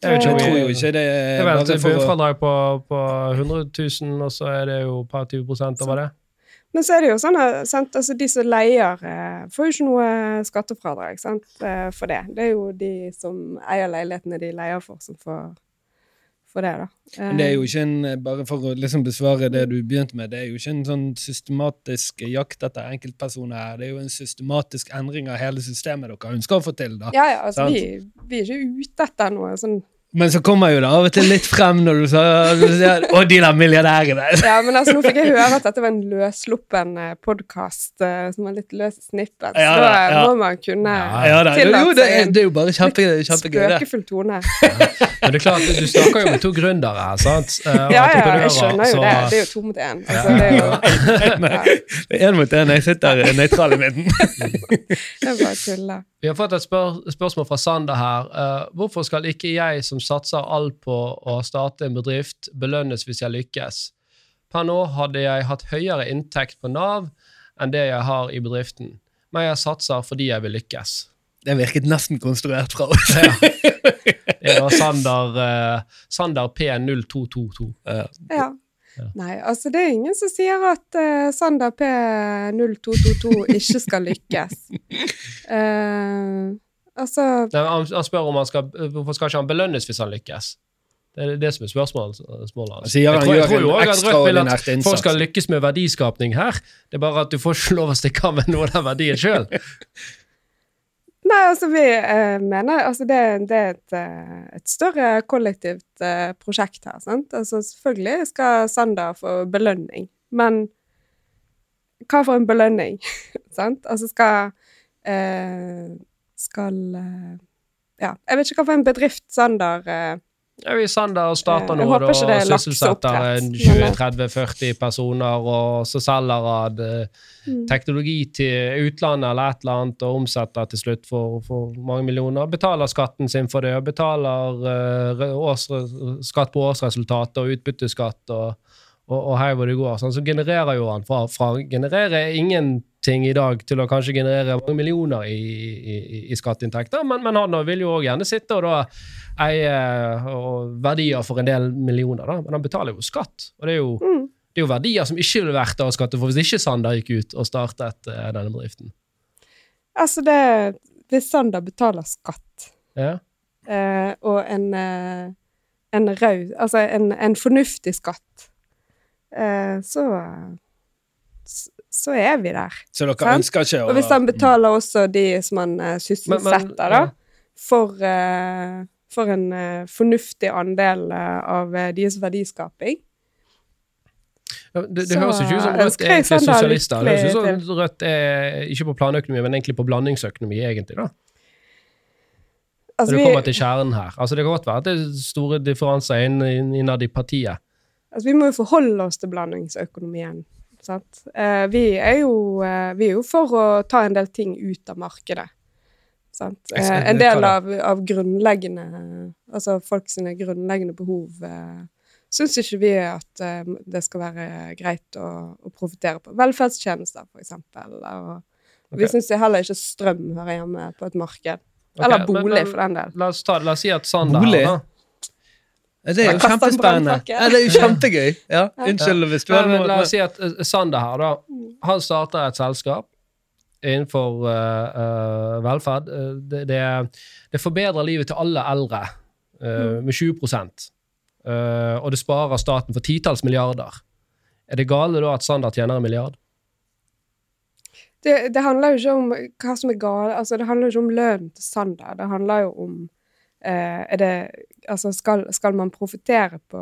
Jeg vet Jeg tror jo ikke det Det er bare et for å bunnfradrag på, på 100 000, og så er det jo et par 20 prosent over det. Men så er det jo sånn at? Altså, de som leier, eh, får jo ikke noe skattefradrag sant? eh, for det. Det er jo de som eier leilighetene de leier for, som får, får det, da. Men det er jo Eh, ikke en, bare for å liksom besvare det du begynte med, det er jo ikke en sånn systematisk jakt etter enkeltpersoner her. Det er jo en systematisk endring av hele systemet dere ønsker å få til. da. Ja, ja, altså, vi, vi er ikke ute etter noe sånn Men så kommer jo det av og til litt frem når du sier, Å, de der milliardærene! Ja, men altså, nå fikk jeg høre at dette var en løssluppen podkast som var litt løs i. Så Ja, da ja. må man kunne Ja, Ja, tillate jo, det, seg en det er jo bare kjempe, kjempegøy, spøkefull tone. Men det er klart, du snakker jo med to gründere her, sant? Eh, og Ja, ja, jeg skjønner jo så- det. Det er jo to mot én. Altså, det er jo [LAUGHS] ja, én mot én. Jeg sitter nøytral i midten. [LAUGHS] det er bare tull. Vi har fått et spør spørsmål fra Sander her. Uh, hvorfor skal ikke jeg som satser alt på å starte en bedrift, belønnes hvis jeg lykkes? Per nå hadde jeg hatt høyere inntekt på Nav enn det jeg har i bedriften, men jeg satser fordi jeg vil lykkes. Det virket nesten konstruert fra oss. [LAUGHS] Det var Sander, uh, Sander P0222. Ja. Nei, altså det er ingen som sier at uh, Sander P0222 ikke skal lykkes. Uh, [LAUGHS] altså Nei, han, han spør om han skal, hvorfor skal ikke han belønnes hvis han lykkes. Det er det som er spørsmålet, spørsmålet hans. Sier Jeg tror- jeg tror jo også at Rødt vil at Folk skal lykkes med verdiskapning her. Det er bare at du får ikke lov å stikke av med noe av den verdien sjøl. [LAUGHS] Nei, altså vi eh, mener altså det, det er et, eh, et større kollektivt eh, prosjekt her. sant? Altså Selvfølgelig skal Sander få belønning, men hva for en belønning? [LAUGHS] sant? Altså skal eh, Skal eh, Ja, jeg vet ikke hva for en bedrift Sander eh, Sander starter nå og sysselsetter lakseoppdrett, en men, 20-30-40 personer, og så selger han eh, mm. teknologi til utlandet eller et eller annet, og omsetter til slutt for, for mange millioner. Betaler skatten sin for det, og betaler uh, års, skatt på årsresultatet og utbytteskatt og, og, og det går. Sånn, så genererer jo han fra, fra genererer ingenting i dag til å kanskje generere mange millioner i, i, i skatteinntekter, men, men han vil jo også gjerne sitte og da eie og verdier for en del millioner, da. men han betaler jo skatt. Og det er jo, Mm. det er jo verdier som ikke ville vært av skatte for hvis ikke Sander gikk ut og startet eh, denne bedriften. Altså, det Hvis Sander betaler skatt, Ja. eh, og en, eh, en raud Altså en, en fornuftig skatt, så så er vi der. Så dere Sant? ønsker ikke å Og hvis han betaler også de som han uh, sysselsetter, da, for, uh, for en uh, fornuftig andel eh, av eh, deres verdiskaping Ja, Det, det Så høres ikke ut som Rødt er egentlig sosialister. Det høres ut som Rødt er ikke på planøkonomi, men egentlig på blandingsøkonomi, egentlig. da. Altså, Når det vi, kommer til kjernen her. Altså, Det kan godt være at det er store differanser inn- inn- innad i partiet. Altså, vi må jo forholde oss til blandingsøkonomien. Sant? Eh, vi, er jo, eh, vi er jo for å ta en del ting ut av markedet. Sant? Eh, en del av, av grunnleggende Altså folk sine grunnleggende behov eh, syns ikke vi at eh, det skal være greit å, å profitere på. Velferdstjenester, for eksempel. Og vi Ok. syns heller ikke strøm hører hjemme på et marked. Okay, Eller bolig, men for den del. La oss, ta, la oss si at Sander Bolig? da, Det er jo kjempespennende. Ja, det er jo kjempegøy. Ja, Unnskyld hvis du har men, la oss si at eh, Sander her, da. Han starter et selskap innenfor uh, uh, velferd. Eh, det, det, det forbedrer livet til alle eldre uh, med 20 Eh, Og det sparer staten for titalls milliarder. Er det gale da at Sander tjener en milliard? det, det handler jo ikke om hva som er gale. Altså, det handler jo ikke om lønnen til Sander. Det handler jo om er det, altså, skal, skal man profitere på,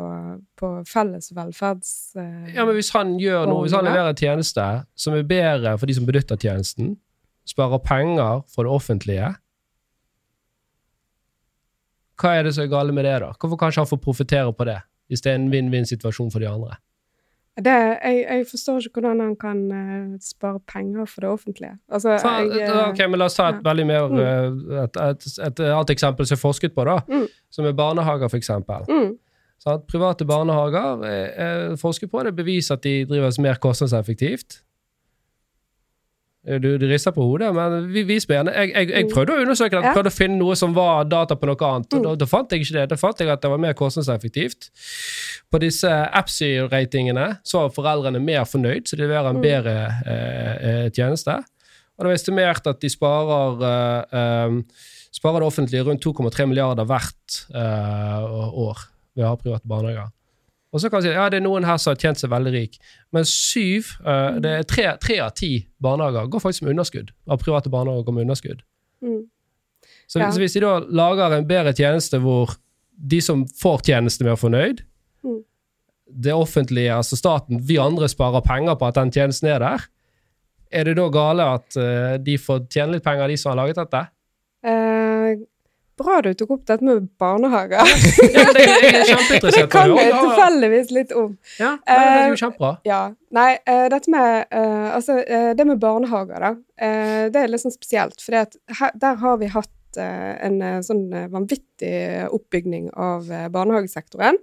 på felles velferds... Eh, Ja, men Hvis han gjør noe, hvis han leverer en tjeneste som er bedre for de som benytter tjenesten, sparer penger for det offentlige Hva er det som er gale med det, da? Hvorfor kan ikke han få profitere på det, hvis det er en vinn-vinn-situasjon for de andre? Det, jeg, jeg forstår ikke hvordan han kan eh, spare penger for det offentlige. Altså, Ta, jeg, eh, ok, men La oss ta et ja. veldig mer Mm. eh, et, et, et annet eksempel som er forsket på, da, Mm. som er barnehager, f.eks. mm? Private barnehager er, er forsket på. Det beviser at de drives mer kostnadseffektivt. Du, du rister på hodet, men vi, vis meg gjerne. Jeg, jeg, jeg Mm. prøvde å undersøke det, Ja. prøvde å finne noe som var data på noe annet, og Mm. da, da fant jeg ikke det. Da fant jeg at det var mer kostnadseffektivt. På disse Apsy-ratingene så var foreldrene mer fornøyd, så de leverer en Mm. bedre eh, eh, tjeneste. Og det var estimert at de sparer eh, eh, sparer det offentlige rundt 2,3 milliarder hvert eh, år ved å ha private barnehager. Og så kan man si ja, det er noen her som har tjent seg veldig rik, men syv, uh, det er tre, tre av ti barnehager går faktisk med underskudd. Av private barnehager går med underskudd. mm. Så, Ja. så hvis de da lager en bedre tjeneste hvor de som får tjenesten, er fornøyd, Mm. det offentlige, altså staten, vi andre sparer penger på at den tjenesten er der, er det da gale at uh, de får tjene litt penger, de som har laget dette? Eh, bra du tok opp dette med barnehager. Ja, det, er Det kan jeg tilfeldigvis litt om. Ja, nei, det er jo kjempebra. Ja. Nei, uh, dette med uh, Altså, eh, det med barnehager, da. eh, det er litt sånn spesielt. For der har vi hatt eh, en eh, sånn eh, vanvittig oppbygning av eh, barnehagesektoren.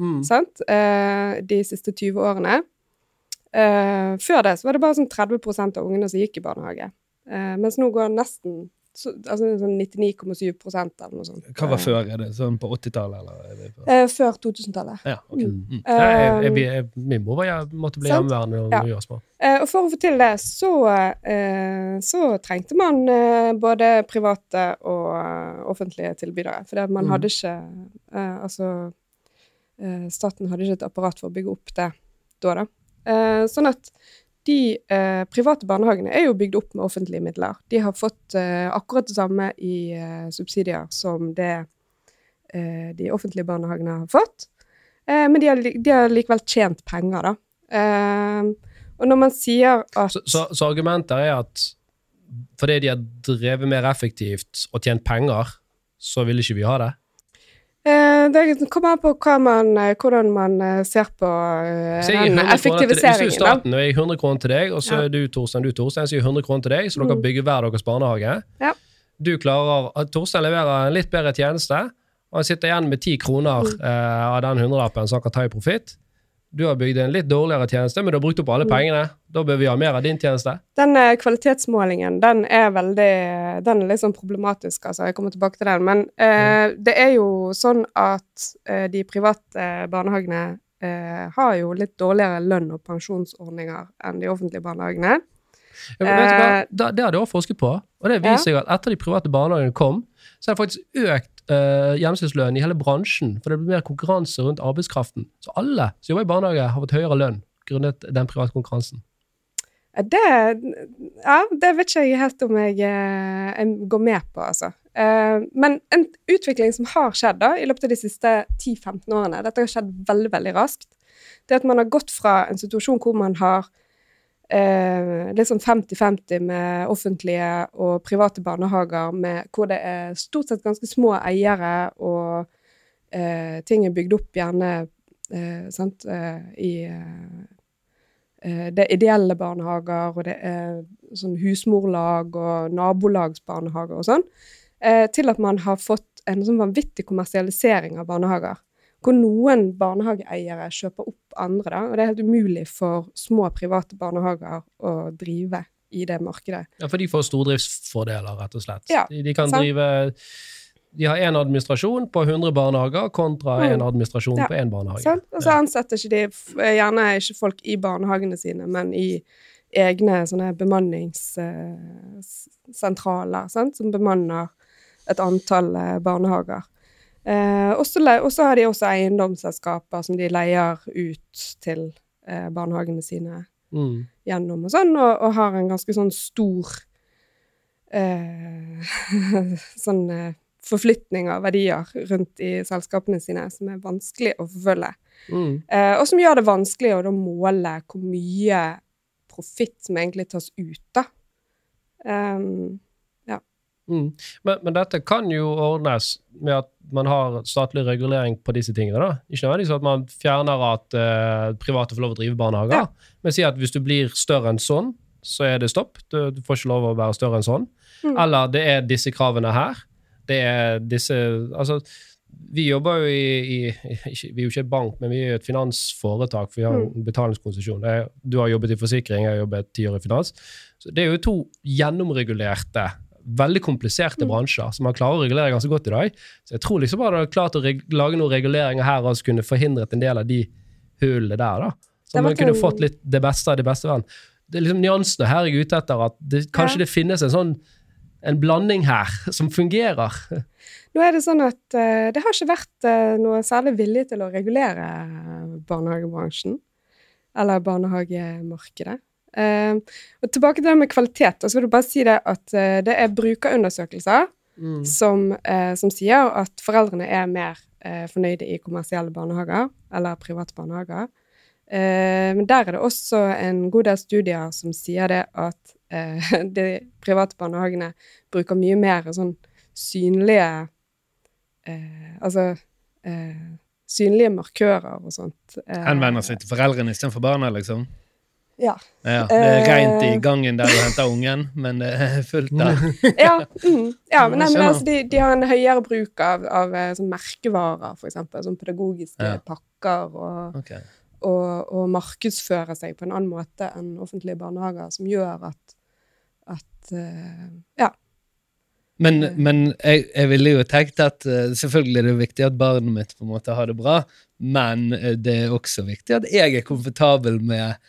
Mm. Sant? Eh, de siste 20 årene. Eh, før det så var det bare sånn 30% av ungene som gikk i barnehage. Eh, mens nå går nesten så, altså sånn 99,7 eller noe sånt. Hva var før? Er det sånn på 80-tallet, eller? Er det på? Eh, før 2000-tallet. Ja, ok. Mm. Mm. Ja, jeg, jeg, Eh, jeg, min mor var, jeg måtte bli hjemmeværende hun små. Eh, og for å få til det, så, eh, så trengte man eh, både private og eh, offentlige tilbydere. For man Mm. hadde ikke eh, Altså eh, Staten hadde ikke et apparat for å bygge opp det da, da. Eh, sånn at de eh, private barnehagene er jo bygd opp med offentlige midler. De har fått eh, akkurat det samme i eh, subsidier som det eh, de offentlige barnehagene har fått. Eh, men de har, de har likevel tjent penger, da. Eh, og når man sier at Så, så, så argumentet er at fordi de har drevet mer effektivt og tjent penger, så vil ikke vi ha det? Eh, Det kommer an på man, eh, hvordan man eh, ser på den 100 kroner til deg. Hvis du effektiviseringen. staten, og jeg gir 100 kroner til deg, og så Ja. er du Torstein, du Torstein, så gir jeg 100 kroner til deg, så dere Mm. bygger hver deres barnehage. Ja. Du klarer Torstein leverer en litt bedre tjeneste, og han sitter igjen med 10 kroner Mm. eh, av den hundrelappen som han kan ta i profitt. Du har bygd en litt dårligere tjeneste, men du har brukt opp alle Mm. pengene. Da bør vi ha mer av din tjeneste. Den eh, kvalitetsmålingen, den er veldig Den er litt sånn problematisk, altså. Jeg kommer tilbake til den. Men eh, det er jo sånn at eh, de private barnehagene eh, har jo litt dårligere lønn og pensjonsordninger enn de offentlige barnehagene. Ja, vet du hva? Eh, Da, det har de også forsket på, og det viser seg at etter de private barnehagene kom, så har det faktisk økt uh, gjennomsnittslønn i hele bransjen, for det blir mer konkurranse rundt arbeidskraften. Så alle som jobber i barnehage, har fått høyere lønn grunnet den private konkurransen. Det Ja, det vet ikke jeg helt om jeg, eh, jeg går med på, altså. Eh, Men en utvikling som har skjedd da, i løpet av de siste 10-15 årene, dette har skjedd veldig, veldig raskt, det at man har gått fra en situasjon hvor man har eh, litt sånn 50-50 med offentlige og private barnehager, med, hvor det er stort sett ganske små eiere, og eh, ting er bygd opp gjerne eh, sant, eh, i eh, Det er ideelle barnehager, og det er sånn husmorlag og nabolagsbarnehager og sånn, eh, til at man har fått en sånn vanvittig kommersialisering av barnehager hvor noen barnehageeiere kjøper opp andre, da, og det er helt umulig for små private barnehager å drive i det markedet. Ja, For de får stordriftsfordeler, rett og slett. Ja, de, de kan sant. drive De har én administrasjon på 100 barnehager kontra én Mm. administrasjon Ja, på én barnehage. Sant? Og så ansetter ikke de gjerne ikke folk i barnehagene sine, men i egne sånne bemanningssentraler, sant? som bemanner et antall eh, barnehager. Eh, og så har de også eiendomsselskaper som de leier ut til eh, barnehagene sine Mm. gjennom og sånn, og, og har en ganske sånn stor eh, [LAUGHS] sånn eh, forflytning av verdier rundt i selskapene sine som er vanskelig å forfølge. Mm. Eh, og som gjør det vanskelig å da måle hvor mye profitt som egentlig tas ut, da. Um, Mm. Men, men dette kan jo ordnes med at man har statlig regulering på disse tingene. da. Ikke nødvendigvis at man fjerner at uh, private får lov å drive barnehager, Ja. men sier at hvis du blir større enn sånn, så er det stopp. Du, du får ikke lov å være større enn sånn. Mm. Eller det er disse kravene her. Det er disse Altså, vi jobber jo i, i ikke, Vi er jo ikke bank, men vi er et finansforetak, for vi har Mm. en betalingskonsesjon. Jeg- Du har jobbet i forsikring, jeg har jobbet ti år i finans. Så det er jo to gjennomregulerte, veldig kompliserte Mm. bransjer som man klarer å regulere ganske godt i dag. Så jeg tror liksom man hadde klart å lage noen reguleringer her og kunne forhindret en del av de hullene der. da. Så man kunne fått litt det beste av det beste verden. Det er liksom nyansene her jeg er ute etter, at det, kanskje Ja. det finnes en sånn en blanding her [LAUGHS] som fungerer. Nå er det sånn at uh, det har ikke vært uh, noe særlig vilje til å regulere barnehagebransjen. Eller barnehagemarkedet. Eh, og tilbake til det med kvalitet. Og så vil jeg bare si det at eh, det er brukerundersøkelser som, eh, som sier at foreldrene er mer fornøyde i kommersielle barnehager eller private barnehager. Eh, men der er det også en god del studier som sier det at [LAUGHS] de private barnehagene bruker mye mer sånn synlige Altså synlige markører og sånt. Henvender seg til foreldrene istedenfor barna, liksom. Ja. Ja, det er Eh. rent i gangen der du henter ungen, men det er fullt der. [LAUGHS] ja, mm, ja men, nei, men altså, de, de har en høyere bruk av, av eh, sånn merkevarer, eksempel. Sånn pedagogiske Ja. pakker, og, okay. og, og markedsfører seg på en annen måte enn offentlige barnehager, som gjør at, at eh, Ja. Men, men jeg, jeg ville jo tenkt at eh, selvfølgelig er det viktig at barnet mitt på en måte har det bra, men eh, det er også viktig at jeg er komfortabel med,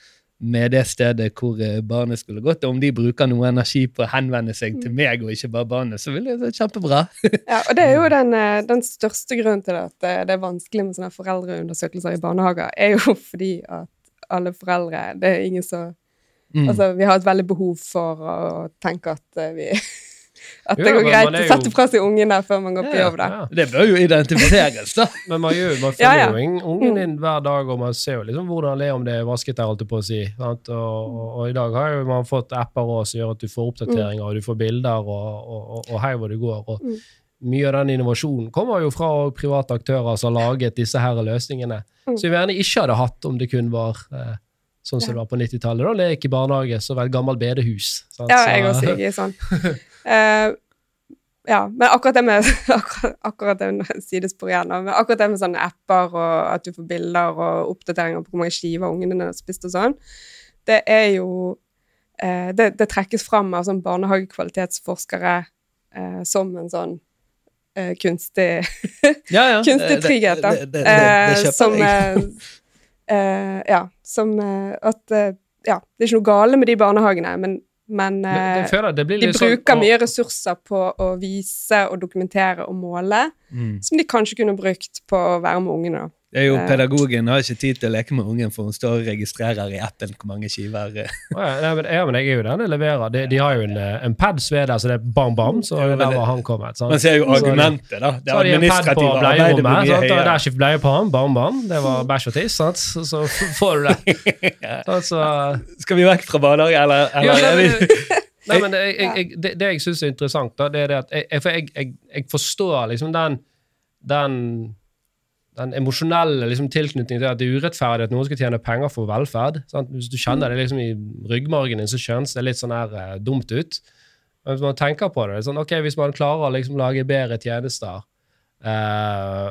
med det stedet hvor eh, barnet skulle gått. Og om de bruker noe energi på å henvende seg til meg og ikke bare barnet, så vil det være kjempebra. [LAUGHS] Ja, og det er jo den, eh, den største grunnen til at eh, det er vanskelig med sånne foreldreundersøkelser i barnehager, er jo [LAUGHS] fordi at alle foreldre Det er ingen som Mm. Altså, vi har et veldig behov for å tenke at vi At det Ja, går greit å sette fra seg ungen der før man går på jobb, da. ja. Det bør jo identifiseres, da. [LAUGHS] Men man, gjør, man følger ja. jo ungen Mm. din hver dag, og man ser jo liksom hvordan det er om det er vasket der, holdt jeg på å si. Sant? Og, og, og i dag har jo man fått apper også, som gjør at du får oppdateringer, og du får bilder, og, og, og, og hei hvor det går. Og Mm. mye av den innovasjonen kommer jo fra private aktører som har laget disse her løsningene. Mm. Som vi gjerne ikke hadde hatt om det kun var eh, sånn som Ja. det var på 90-tallet. Da lek i barnehage, så var det et gammelt bedehus. sant? Ja, jeg også jeg er [LAUGHS] sånn. Eh, ja, men akkurat det med [LAUGHS] akkurat, akkurat det med sidespor igjen, men akkurat det med sånne apper og at du får bilder og oppdateringer på hvor mange skiver ungene dine har spist og sånn, det er jo eh, det, det trekkes fram av sånn barnehagekvalitetsforskere eh, som en sånn eh, kunstig Ja, ja. [LAUGHS] kunstig trygghet, da. Det, det, Eh, som eh, Ja, som at Ja, det er ikke noe gale med de barnehagene, men, men Men eh, føler det blir de sånn- bruker og- mye ressurser på å vise og dokumentere og måle, Mm. som de kanskje kunne brukt på å være med ungene. Det er jo Eh. Pedagogen har ikke tid til å leke med ungen, for hun står og registrerer i appen hvor mange skiver eh, ja, men, ja, men jeg er jo den jeg leverer. De, de har jo en, eh, en pad ved der, så det er bam, bam, så Ja, der var han kommet. sant? Man ser jo argumentet, da. Det på administrative arbeidet blir mye sant? og der høyere. bleie på han, bam, bam. Det var bæsj og tiss, sant? Så, så [LAUGHS] får du det. [LAUGHS] Sant, så, Skal vi vekk fra barnehage, eller? eller Ja, er men, [LAUGHS] nei, men jeg, jeg, jeg, det, det jeg syns er interessant, da, det er det at jeg, jeg, for jeg, jeg, jeg forstår liksom den, den den emosjonelle liksom, tilknytningen til at det er urettferdig at noen skal tjene penger for velferd. Sant? Hvis du kjenner det liksom i ryggmargen din, så kjennes det litt sånn her uh, dumt ut. Men hvis man tenker på det, det sånn, okay, hvis man klarer å liksom, lage bedre tjenester uh,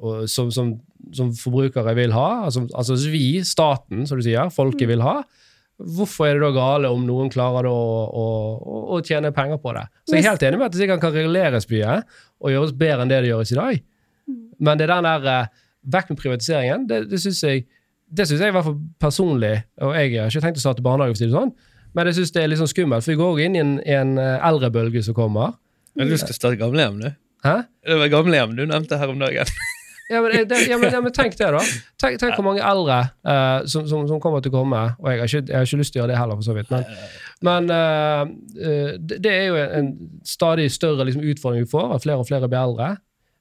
og, som, som, som forbrukere vil ha, altså, altså vi, staten, som du sier, folket vil ha, hvorfor er det da gale om noen klarer å, å, å, å tjene penger på det? Så jeg er helt enig med at det sikkert kan reguleres mye og gjøres bedre enn det det gjøres i dag. Men det den der eh, vekk med privatiseringen, det, det syns jeg det synes jeg i hvert fall personlig, og jeg har ikke tenkt å starte barnehage, for å si det sånn, men jeg syns det er litt sånn skummelt, for vi går inn i en, en eh, eldrebølge som kommer. Men du skal starte gamlehjem, du? Hæ? Det var gamlehjem du nevnte her om dagen. Ja, men, det, ja, men, ja, men tenk det, da. Tenk, tenk hvor mange eldre uh, som, som, som kommer til å komme. Og jeg har, ikke, jeg har ikke lyst til å gjøre det heller, for så vidt. Men, men uh, uh, det, det er jo en, en stadig større liksom, utfordring vi får, at flere og flere blir eldre.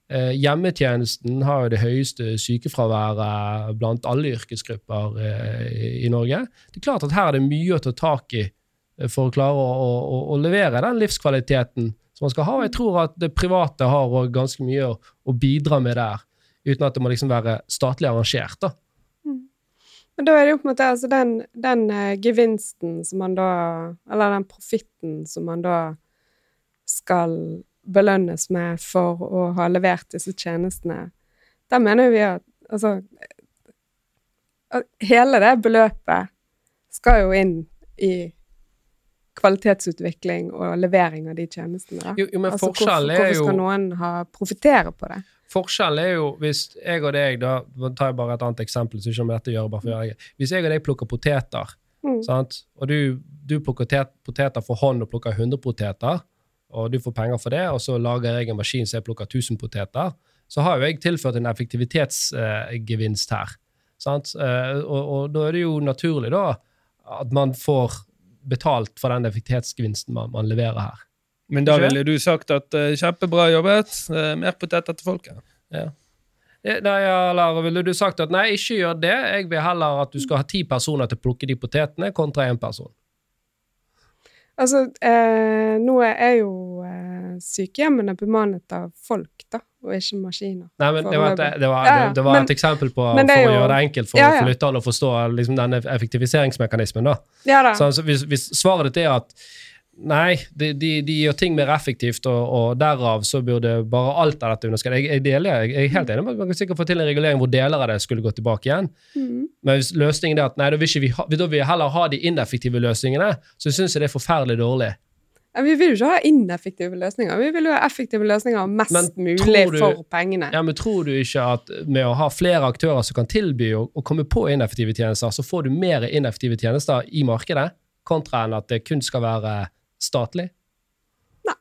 Eh, hjemmetjenesten har jo det høyeste sykefraværet blant alle yrkesgrupper eh, i, Norge. Det er klart at her er det mye å ta tak i eh, for å klare å, å, å levere den livskvaliteten som man skal ha. Jeg tror at det private har ganske mye å, å bidra med der, uten at det må liksom være statlig arrangert. da. Men da er det jo på en måte altså den, den eh, gevinsten som man da Eller den profitten som man da skal belønnes med for å ha levert disse tjenestene. Da mener vi at altså at Hele det beløpet skal jo inn i kvalitetsutvikling og levering av de tjenestene. Jo, jo, men altså, hvorfor, hvorfor jo skal noen ha profittere på det? Forskjellen er jo hvis jeg og deg da, tar jeg bare et annet eksempel, så ikke om dette gjør bare for jeg. Hvis jeg og deg plukker poteter, Mm. sant? og du, du plukker poteter for hånd og plukker 100 poteter, og du får penger for det, og så lager jeg en maskin så jeg plukker 1000 poteter, så har jo jeg tilført en effektivitetsgevinst her. Sant? Eh, og, og da er det jo naturlig da at man får betalt for den effektivitetsgevinsten man, man leverer her. Men da ville du sagt at eh, kjempebra jobbet, eh, mer poteter til folket. Ja. Nei, eller ville du sagt at nei, ikke gjør det, jeg vil heller at du skal ha ti personer til å plukke de potetene, kontra én person. Altså, eh, nå er jo eh, sykehjemmene bemannet av folk, da, og ikke maskiner. Nei, men Det var et, det var, det, det var men- et eksempel på for er å gjøre det enkelt for, Ja, ja. for lytterne å forstå liksom, denne effektiviseringsmekanismen. da. Ja da. Så, altså, hvis, hvis svaret ditt er at nei, de, de, de gjør ting mer effektivt, og, og derav så burde bare alt av dette underskrevet jeg, jeg, deler, jeg, jeg er helt enig med at man kan sikkert få til en regulering hvor deler av det skulle gå tilbake igjen. Mm. Men hvis løsningen er at nei, da vil, vi ha, da vil heller ha de ineffektive løsningene, så syns jeg det er forferdelig dårlig. Ja, vi vil jo ikke ha ineffektive løsninger. Vi vil jo ha effektive løsninger mest Men mulig du- for pengene. Ja, men Tror du ikke at med å ha flere aktører som kan tilby å, å komme på ineffektive tjenester, så får du mer ineffektive tjenester i markedet, kontra enn at det kun skal være statlig? Nei.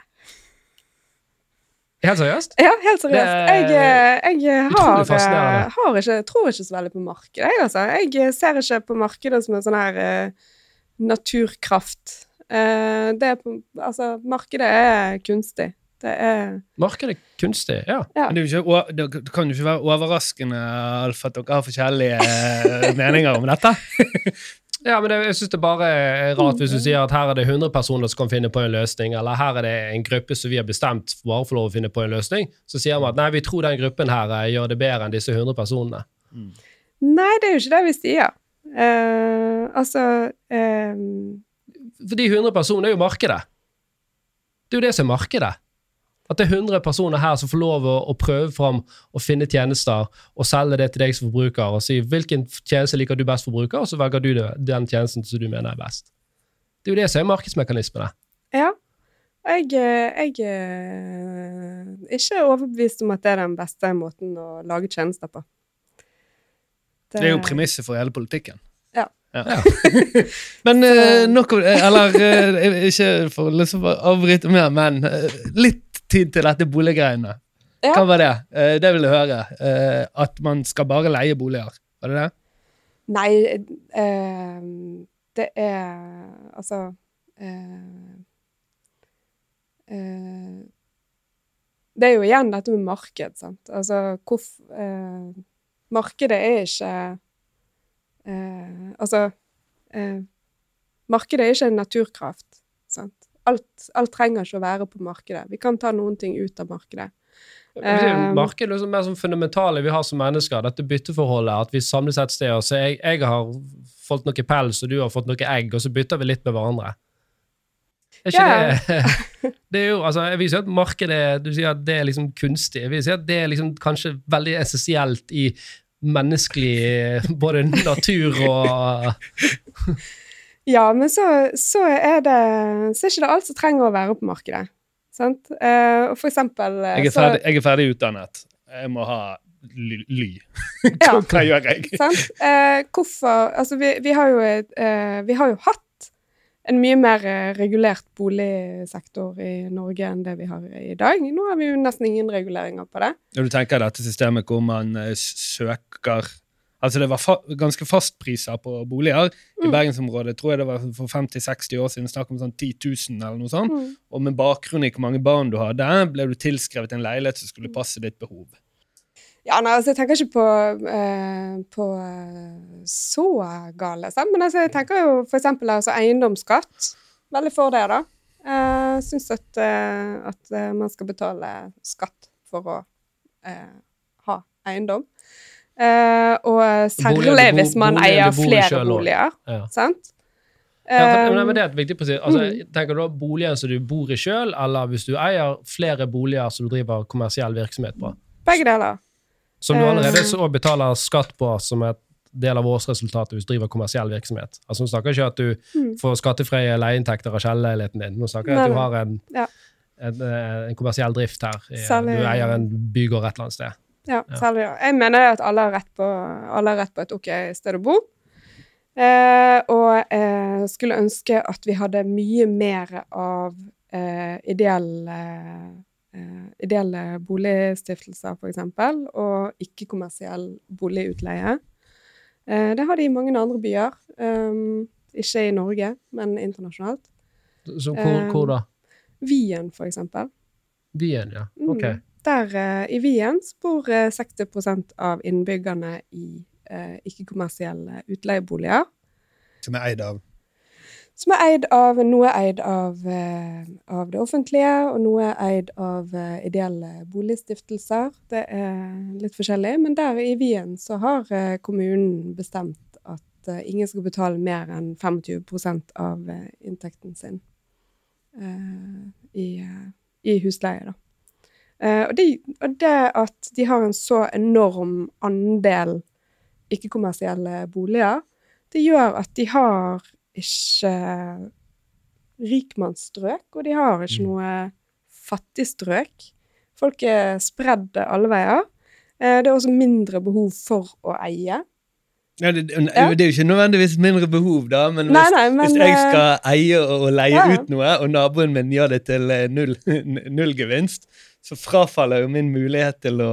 Helt seriøst? Ja, helt seriøst. Er Jeg, jeg har, eh, har ikke, tror ikke så veldig på markedet, jeg, altså. Jeg ser ikke på markedet som en sånn her uh, naturkraft. Uh, det er på, altså, markedet er kunstig. Det er Markedet er kunstig, ja. Ja. Men det, er jo ikke, det kan jo ikke være overraskende Alf, at dere har forskjellige eh, meninger om dette. [LAUGHS] Ja, men det, jeg synes det bare er rart hvis du sier at her er det 100 personer som kan finne på en løsning, eller her er det en gruppe som vi har bestemt bare for lov å finne på en løsning. Så sier man at nei, vi tror den gruppen her eh, gjør det bedre enn disse 100 personene. Nei, det er jo ikke det vi sier. Uh, altså eh, For de 100 personene er jo markedet. Det er jo det som er markedet. At det er 100 personer her som får lov å, å prøve fram og finne tjenester og selge det til deg som forbruker, og si hvilken tjeneste liker du best for bruker, og så velger du det, den tjenesten som du mener er best. Det er jo det som er markedsmekanismene. Ja. Jeg, eh, jeg er ikke overbevist om at det er den beste måten å lage tjenester på. Det er jo premisset for hele politikken. Ja. [LAUGHS] men uh, nok om Eller uh, ikke for å liksom avbryte mer, men uh, litt tid til dette boliggreiene. Ja. Hva var det? Eh, det vil jeg høre. Eh, at man skal bare leie boliger. Var det det? Nei, eh, det er Altså eh, eh, Det er jo igjen dette med marked, sant. Altså hvorf, eh, Markedet er ikke eh, Altså eh, Markedet er ikke en naturkraft. Sant? Alt, alt trenger ikke å være på markedet. Vi kan ta noen ting ut av markedet. Um, Markedet er mer sånn fundamentale vi har som mennesker. Dette bytteforholdet, at vi samles et sted. og så jeg, jeg har fått noe pels, og du har fått noe egg, og så bytter vi litt med hverandre. Er ikke yeah. det [LAUGHS] Det er jo, altså, Jeg vil si at markedet Du sier at det er liksom kunstig. Jeg vil si at det er liksom kanskje veldig essensielt i menneskelig både natur og Ja, men så, så er det Så er ikke det alt som trenger å være på markedet. Sant? Eh, for eksempel eh, Jeg er så- ferdig, jeg er ferdig utdannet. Jeg må ha ly. ly. Ja. [LAUGHS] Hva gjør jeg? Sant? Eh, hvorfor Altså, vi, vi har jo et, eh, Vi har jo hatt en mye mer eh, regulert boligsektor i Norge enn det vi har i dag. Nå har vi jo nesten ingen reguleringer på det. Når du tenker dette systemet hvor man eh, søker Altså Det var fa ganske fastpriser på boliger. I Mm. bergensområdet tror jeg det var for 50-60 år siden snakk om sånn 10 000 eller noe sånt. Mm. Og med bakgrunn i hvor mange barn du hadde, ble du tilskrevet en leilighet som skulle passe ditt behov. Ja, nei, altså, jeg tenker ikke på, eh, på eh, så gale, sant? men altså, jeg tenker jo eksempel altså, eiendomsskatt. Veldig for det, da. Jeg syns at, eh, at eh, man skal betale skatt for å eh, ha eiendom. Eh, og særlig hvis man boliger eier flere boliger, ja. sant? Ja, for, Eh, men det er et viktig prinsipp. Altså, mm. Tenker du Boliger boligen som du bor i sjøl, eller hvis du eier flere boliger som du driver kommersiell virksomhet på? begge deler. Som du Eh. allerede så betaler skatt på som et del av årsresultatet hvis du driver kommersiell virksomhet. Altså Nå snakker ikke at du Mm. får skattefrie leieinntekter av kjellerleiligheten din. Nå snakker jeg at du har en, Ja. en, eh, en kommersiell drift her. Særlig- Du eier en bygård et eller annet sted. Ja, Ja. særlig Ja. Jeg mener at alle har på, alle har rett på et ok sted å bo. Eh, og eh, skulle ønske at vi hadde mye mer av eh, ideell eh, ideelle boligstiftelser, f.eks., og ikke-kommersiell boligutleie. Eh, det har de i mange andre byer. Um, ikke i Norge, men internasjonalt. Så hvor, Eh, hvor da? Wien, eksempel. Wien, ja. Mm. Ok. Der eh, i Wien bor eh, 60% av innbyggerne i eh, ikke-kommersielle utleieboliger. Som er eid av Som er eid av Noe eid av, eh, av det offentlige, og noe eid av eh, ideelle boligstiftelser. Det er litt forskjellig, men der i Wien så har eh, kommunen bestemt at ingen skal betale mer enn 25% av inntekten sin i, i husleie, da. Og, de, og det at de har en så enorm andel ikke-kommersielle boliger, det gjør at de har ikke rikmannsstrøk, og de har ikke noe noe fattigstrøk. Folk er spredd alle veier. Eh, Det er også mindre behov for å eie. ja, det, det, det er jo ikke nødvendigvis mindre behov, da, men hvis, Nei, nei, men hvis jeg eh, skal eie og og leie ja, ja. ut noe, og naboen min gjør det til eh, null, [LAUGHS] null gevinst, så frafaller jo min mulighet til å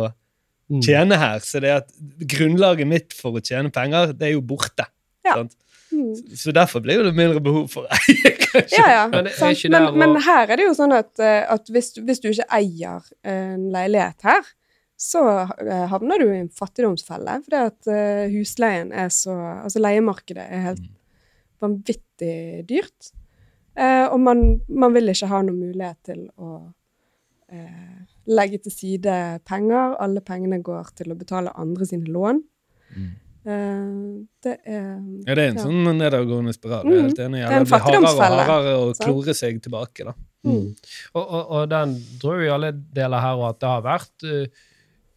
Mm. tjene her. Så det at grunnlaget mitt for å tjene penger, det er jo borte. Ja. Sant? Mm. Så derfor blir det mindre behov for å eie, [LAUGHS] kanskje. Ja, ja. Men Men, men her er det jo sånn at, eh, at hvis, du- hvis du ikke eier en leilighet her, så eh, havner du i en fattigdomsfelle. Fordi at eh, husleien er så Altså leiemarkedet er helt vanvittig dyrt. Eh, og man, man vil ikke ha noen mulighet til å eh, legge til side penger. Alle pengene går til å betale andre sine lån. Eh, det er Ja, det er en Ja. sånn nedadgående spiral. Jeg helt enig. Det er en fattigdomsfelle det blir hardere og hardere å klore seg tilbake, da. Mm. Og, og, og den tror vi alle deler her og at det har vært uh,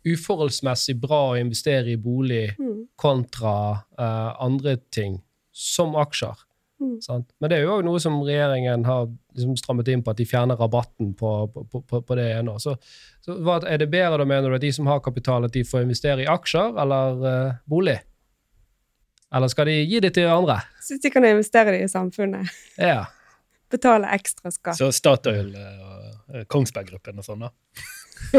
uforholdsmessig bra å investere i bolig Mm. kontra uh, andre ting, som aksjer. Mm. Sant? Men det er jo òg noe som regjeringen har liksom strammet inn på, at de fjerner rabatten på, på, på, på det ene. Så, så er det bedre da, mener du, at de som har kapital, at de får investere i aksjer eller uh, bolig? Eller skal de gi det til andre? Syns de kan investere det i samfunnet. Ja. Betale ekstra skatt. Så Statoil og eh, Kongsberg Gruppen og sånn, da. [LAUGHS]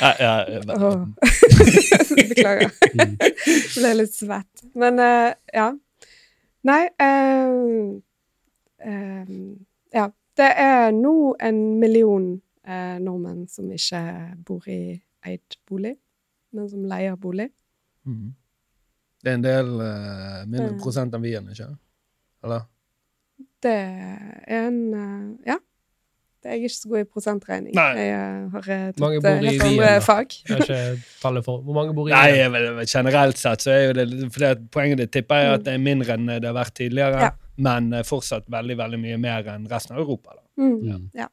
ja, ja, ja, Åh. [LAUGHS] Beklager. Mm. Ble litt svett. Men uh, ja. Nei eh, eh, Ja. Det er nå en million nordmenn som ikke bor i eid bolig, men som leier bolig. Mhm. Det er en del uh, mindre Mm. prosent enn vi er, ikke Eller? Det er en uh, Ja. Det er jeg ikke så god i prosentregning. Nei. Jeg eh, har tatt Mange bor i helt andre fag. Jeg har ikke [LAUGHS] tallet for Hvor mange bor i Nei, Wien? generelt sett så er jo det at Poenget ditt tipper jeg at det er mindre enn det har vært tidligere, Ja. men fortsatt veldig veldig mye mer enn resten av Europa. da. Mm. Ja. Ja.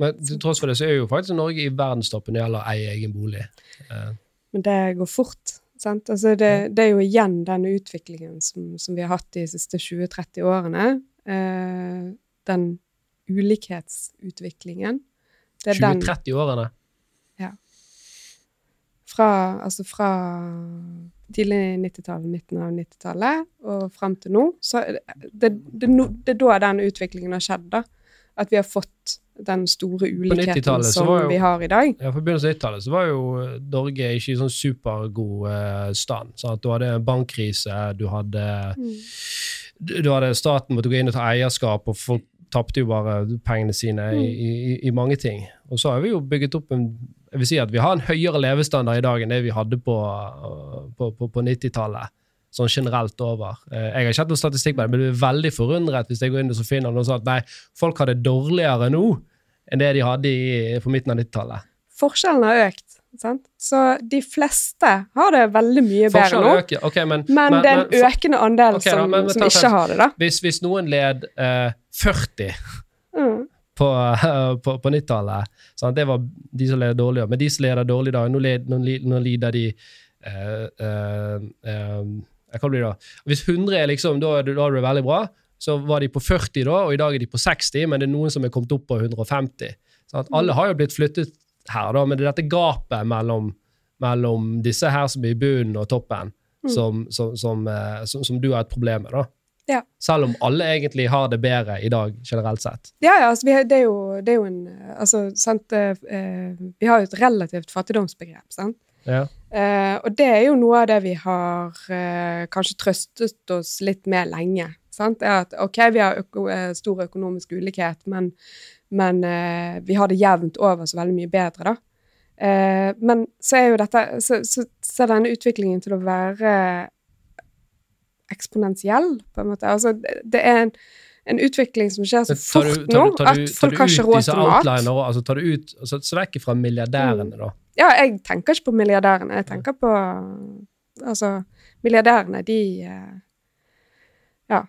Men til tross for det så er jo faktisk Norge i verdenstoppen når det gjelder å eie egen bolig. Eh, Men det går fort. Sant? Altså det, det er jo igjen den utviklingen som, som vi har hatt de siste 20-30 årene. Eh, den ulikhetsutviklingen. Det er den 20-30-årene. fra, altså fra tidlig 90-tallet, midten av 90-tallet og frem til nå. Så det, det, det, det er da den utviklingen har skjedd, da. At vi har fått den store ulikheten som jo- vi har i dag. Ja, På begynnelsen av 90-tallet så var jo Norge ikke i sånn supergod eh, stand. Sånn du hadde bankkrise, du hadde, Mm. du, hadde staten måtte gå inn og ta eierskap, og folk tapte jo bare pengene sine i, i, i mange ting. Og så har vi jo bygget opp en Jeg vil si at vi har en høyere levestandard i dag enn det vi hadde på, eh, på, på, på 90-tallet. Sånn generelt over. Eh, Jeg har ikke hatt noen statistikk på det, men du blir veldig forundret hvis jeg går inn og finner noe sånt at nei, folk har det dårligere nå enn det de hadde i, på midten av 90-tallet. Forskjellen har økt. Sant? Så de fleste har det veldig mye bedre nå. okay, men, men, Men, det er en økende andel Ok, da, som, men som ikke har det, da. hvis, hvis noen led eh, 40 Mm. på, [LAUGHS] på, på 90-tallet Det var de som leder dårligere. Men de som leder dårlig da, nå, led, nå, nå lider de eh, eh, eh, Hva blir det da? Hvis 100 er liksom, da da er det veldig bra. Så var de på 40 da, og i dag er de på 60, men det er noen som er kommet opp på 150. Sant? Alle har jo blitt flyttet her, da, men det er dette gapet mellom, mellom disse her som er i bunnen og toppen, som, som, som, eh, som, som du har et problem med. da. Ja. Selv om alle egentlig har det bedre i dag, generelt sett. Ja, ja, altså, vi har, det, er jo, det er jo en eh, Altså, sant eh, eh, Vi har jo et relativt fattigdomsbegrep, sant? Ja. Eh, og det er jo noe av det vi har eh, kanskje trøstet oss litt med lenge. Sant? Det er at ok, vi har øko, eh, stor økonomisk ulikhet, men, men eh, vi har det jevnt over så veldig mye bedre, da. Men så er jo dette så ser denne utviklingen til å være eksponentiell, på en måte. Altså, det, det er en, en utvikling som skjer så tar du- fort tar nå du- tar at tar folk har ikke råd til mat. Altså, tar du ut, altså, Så vekk fra milliardærene, da. Ja, jeg tenker ikke på milliardærene. Jeg tenker på Altså, milliardærene, de eh, Ja.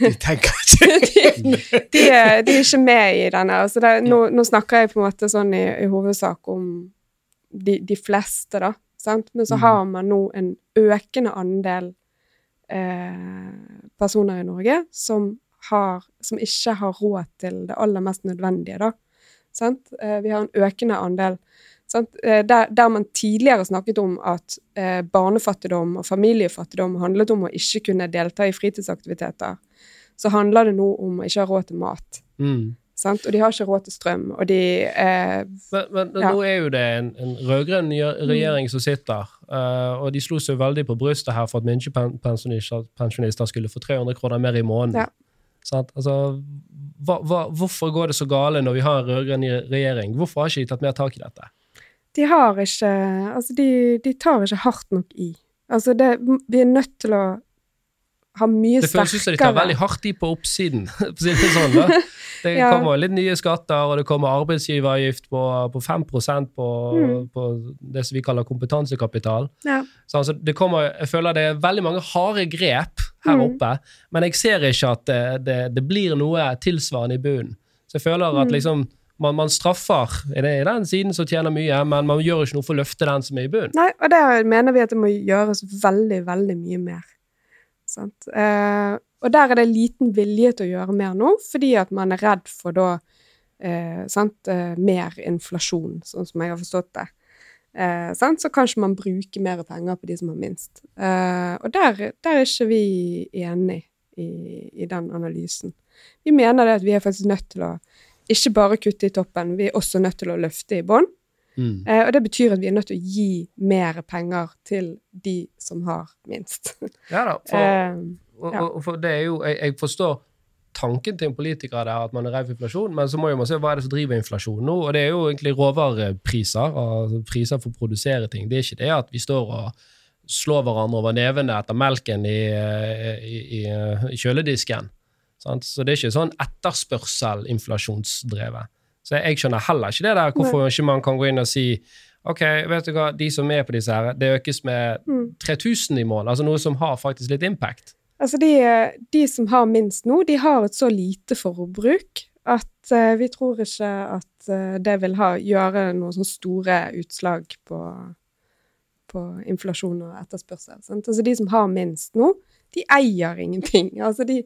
De tenker ikke [LAUGHS] de, de, er, de er ikke med i denne. Altså det, nå, nå snakker jeg på en måte sånn i, i hovedsak om de, de fleste, da. Sant? Men så Mm. har man nå en økende andel eh, personer i Norge som, har, som ikke har råd til det aller mest nødvendige, da. Sant? Eh, vi har en økende andel sant? Eh, der, der man tidligere snakket om at eh, barnefattigdom og familiefattigdom handlet om å ikke kunne delta i fritidsaktiviteter, så handler det nå om å ikke ha råd til mat. Mm. Sant? Og de har ikke råd til strøm, og de eh, Men, men Ja. nå er jo det en, en rød-grønn nye- regjering som sitter, uh, og de slo seg veldig på brystet her for at minstepensjonister skulle få 300 kroner mer i måneden. Ja. Altså, hva, hva, hvorfor går det så gale når vi har en rød-grønn regjering? Hvorfor har ikke de tatt mer tak i dette? de har ikke Altså, de, de tar ikke hardt nok i. Altså, det, vi er nødt til å har mye Det føles ut som de tar veldig hardt i på oppsiden. [LAUGHS] det sånn. [LAUGHS] Det Ja. kommer litt nye skatter, og det kommer arbeidsgiveravgift på, på 5% på, Mm. på det som vi kaller kompetansekapital. Ja. Så altså, det kommer, jeg føler det er veldig mange harde grep her Mm. oppe, men jeg ser ikke at det, det, det blir noe tilsvarende i bunnen. Så jeg føler Mm. at liksom, man, man straffer i det- i den siden som tjener mye, men man gjør ikke noe for å løfte den som er i bunnen. Nei, og der mener vi at det må gjøres veldig, veldig mye mer. Sant? Eh, og der er det liten vilje til å gjøre mer nå, fordi at man er redd for da eh, eh, mer inflasjon, sånn som jeg har forstått det. Eh? Så kanskje man bruker mer penger på de som har minst. Eh, og der, der er ikke vi enig i, i den analysen. Vi mener det at vi er faktisk nødt til å ikke bare kutte i toppen, vi er også nødt til å løfte i bånn. Mm. Eh, og det betyr at vi er nødt til å gi mer penger til de som har minst. [LAUGHS] Ja da, for, Eh, og, og, for det er jo, jeg, jeg forstår tanken til en politiker der, at man er redd for inflasjon, men så må jo man se hva er det som driver inflasjon nå, og det er jo egentlig råvarepriser, altså priser for å produsere ting. Det er ikke det at vi står og slår hverandre over nevene etter melken i, i, i, i kjøledisken. Sant? Så det er ikke sånn etterspørsel-inflasjonsdrevet. Så jeg skjønner heller ikke det der, hvorfor ikke man kan gå inn og si ok, vet du hva, de som er på disse her, det økes med Mm. 3000 i måneden, altså noe som har faktisk litt impact. Altså de, de som har minst nå, de har et så lite forbruk at uh, vi tror ikke at uh, det vil ha, gjøre noen sånne store utslag på, på inflasjon og etterspørsel. Sant? Altså de som har minst nå, de eier ingenting. Altså de,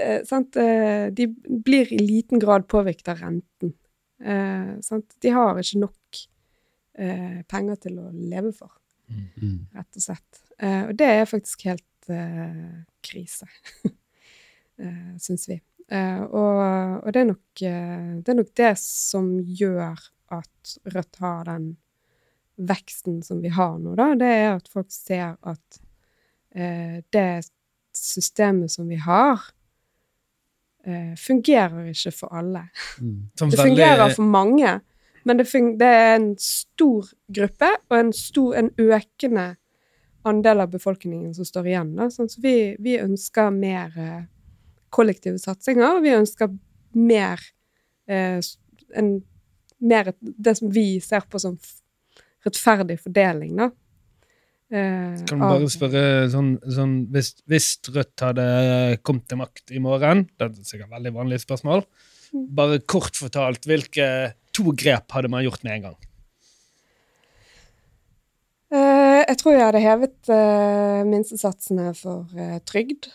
uh, sant? De blir i liten grad påvirket av renten. Eh? De har ikke nok eh, penger til å leve for rett og slett. Eh, og det er faktisk helt eh, krise, [LAUGHS] eh, syns vi. Eh, og og det, er nok, eh, det er nok det som gjør at Rødt har den veksten som vi har nå, da. Det er at folk ser at eh, det systemet som vi har, eh, fungerer ikke for alle. Mm. [LAUGHS] Det veldig- fungerer for mange, men det, det er en stor gruppe og en, stor, en økende andel av befolkningen som står igjen. Da. Sånn, så vi, vi ønsker mer uh, kollektive satsinger. Vi ønsker mer, uh, en, mer det som vi ser på som rettferdig fordeling, da. Eh, Kan du bare spørre sånn, sånn hvis, hvis Rødt hadde kommet til makt i morgen, det er sikkert et veldig vanlig spørsmål, Mm. bare kort fortalt, hvilke to grep hadde man gjort med en gang? Eh, jeg tror jeg hadde hevet eh, minstesatsene for eh, trygd.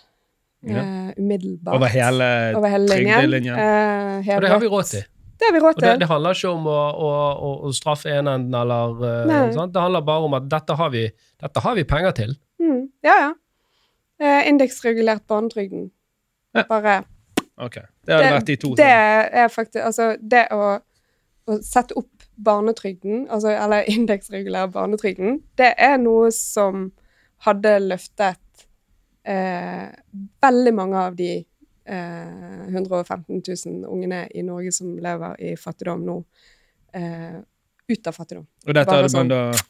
Ja. eh, umiddelbart. Over hele Over hele trygdelinjen? Eh, Og det har vi råd til. Det har vi råd Og det, det handler ikke om å, å, å, å straffe enenden eller uh, sant? Det handler bare om at dette har vi, dette har vi penger til. Mm, ja, ja. Eh, indeksregulert barnetrygden. Ja. Bare Ok, det hadde vært de to. Det er faktisk Altså, det å, å sette opp barnetrygden, altså, eller [LAUGHS] indeksregulere barnetrygden, det er noe som hadde løftet eh, veldig mange av de eh, 115 000 ungene i Norge som lever i fattigdom nå, eh, ut av fattigdom. Og dette Bare hadde man sånn. da,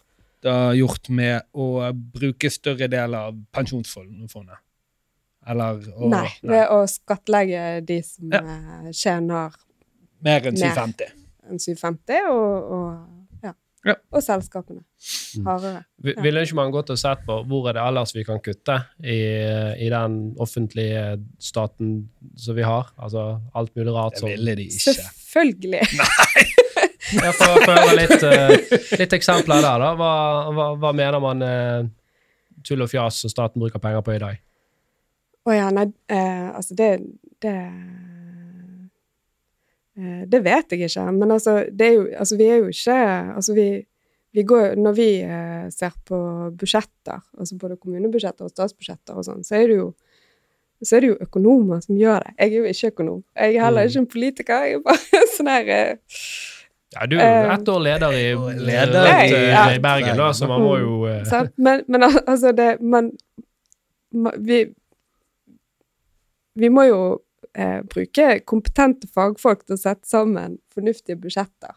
da gjort med å bruke større del av pensjonsfondet? Eller å, nei, ved å skattlegge de som Ja. eh, tjener Mer enn Mer. 750? enn 750, og, og, ja. Og selskapene. Mm. Hardere. Ja. Ville ikke man gått og sett på hvor er det ellers vi kan kutte i, i den offentlige staten som vi har? Altså alt mulig rart Det som ville de ikke. Selvfølgelig. Nei! Jeg får får høre litt, uh, litt eksempler der, da. Hva, hva, hva mener man uh, tull og fjas som staten bruker penger på i dag? Å ja, nei, uh, altså det Det Det vet jeg ikke. Men altså, det er jo Altså, vi er jo ikke Altså, vi, vi går Når vi eh, ser på budsjetter, altså både kommunebudsjetter og statsbudsjetter og sånn, så er det jo så er det jo økonomer som gjør det. Jeg er jo ikke økonom. Jeg er heller Mm. ikke en politiker. Jeg er bare [LAUGHS] sånn her eh, Ja, du er jo Eh, ett år leder i, Leder nei, i- eh, ja. i Bergen, da, så man må jo eh, Sant? Men, men altså det Man, ma- vi Vi må jo eh, bruke kompetente fagfolk til å sette sammen fornuftige budsjetter.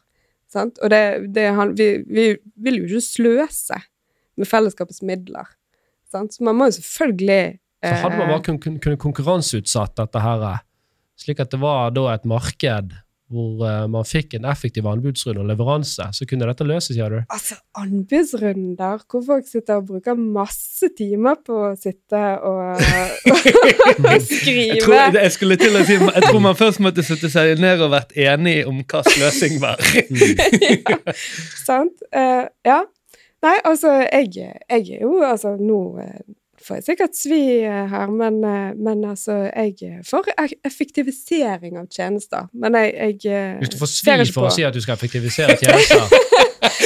Sant? Og det, det, han, vi, vi vil jo ikke sløse med fellesskapets midler. Sant? Så man må jo selvfølgelig Så hadde man bare bare kun- kun- kunne konkurranseutsatt dette her, eh, slik at det var da et marked hvor eh, man fikk en effektiv anbudsrunde og leveranse, så kunne dette løses, sier du? Altså, anbudsrunder hvor folk sitter og bruker masse timer på å sitte og, [LAUGHS] og Jeg, skrive. tror, jeg skulle til å si Jeg tror man først måtte sette seg ned og vært enig om hva løsning var. [LAUGHS] ja, sant? Uh, ja. Nei, altså, jeg, jeg er jo Altså, nå eh, får jeg sikkert svi eh, her, men, eh, men altså, jeg er for e- effektivisering av tjenester. Men jeg, jeg eh, Hvis du får ser svi ikke for å si at du skal effektivisere tjenester,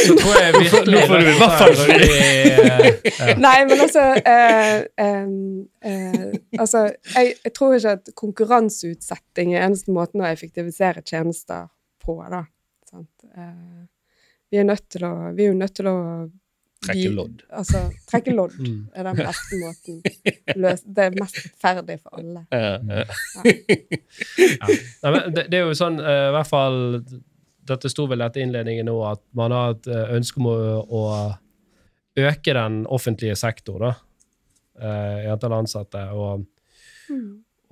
så tror jeg virkelig Nå får du i hvert fall eh, Nei, men altså eh, eh, Altså, jeg, jeg tror ikke at konkurranseutsetting er eneste måten å effektivisere tjenester på, da. Sant? Eh, vi er nødt til å Vi er nødt til å Trekke lodd. Altså, trekke lodd [LAUGHS] Mm. er den beste måten. Løs, det er mest rettferdig for alle. Ja, ja. [LAUGHS] Ja. Nei, men det, det er jo sånn, eh, i hvert fall Dette sto vel etter innledningen nå, at man har et eh, ønske om å, å øke den offentlige sektor, da. eh, I antall ansatte. Og,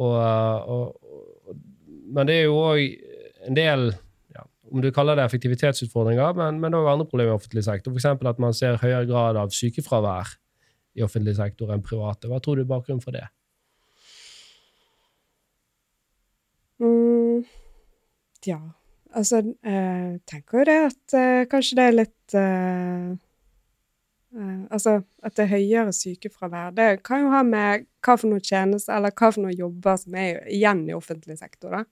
og, og, og, men det er jo òg en del Om du kaller det effektivitetsutfordringer, men, men også andre problemer i offentlig sektor. F.eks. at man ser høyere grad av sykefravær i offentlig sektor enn private. Hva tror du er bakgrunnen for det? Mm, ja, altså Jeg tenker jo det at eh, kanskje det er litt eh, eh, Altså at det er høyere sykefravær. Det kan jo ha med hva for noen tjenester eller hva for noen jobber som er igjen i offentlig sektor. da,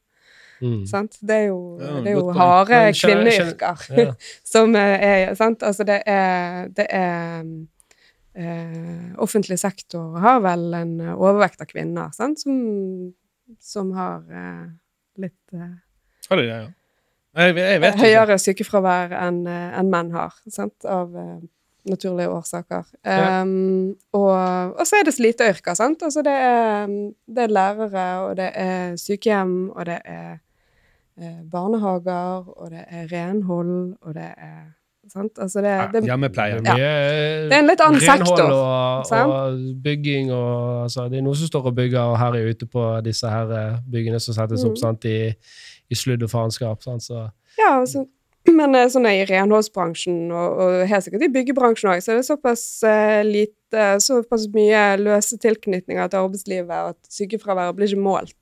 Mm. sant? Det er jo, Ja, det er jo harde kvinneyrker Ja. [LAUGHS] som eh, er sant? Altså det er, det er eh, Offentlig sektor har vel en eh, overvekt av kvinner sant? Som, som har eh, litt eh, Har de det, ja? Jeg, jeg vet ikke. høyere sykefravær enn en menn har, sant? av eh, naturlige årsaker. Ja. Um, og, og så er det sliteyrker, sant. Altså det er, det er lærere, og det er sykehjem, og det er eh, barnehager, og det er renhold, og det er Sant? Altså det, det, Hjemmepleie. Det er, mye Det er en litt annen renhold sektor, Og, sant? og bygging og altså, Det er noe som står og bygger og her er jeg ute på disse her eh, byggene som settes opp Mm. sant, i, i sludd og faenskap. Så, Ja, altså, [CLEARS THROAT] men eh, sånn er i renholdsbransjen, og, og helt sikkert i byggebransjen òg, så er det såpass uh, lite, såpass mye løse tilknytninger til arbeidslivet at sykefraværet blir ikke målt.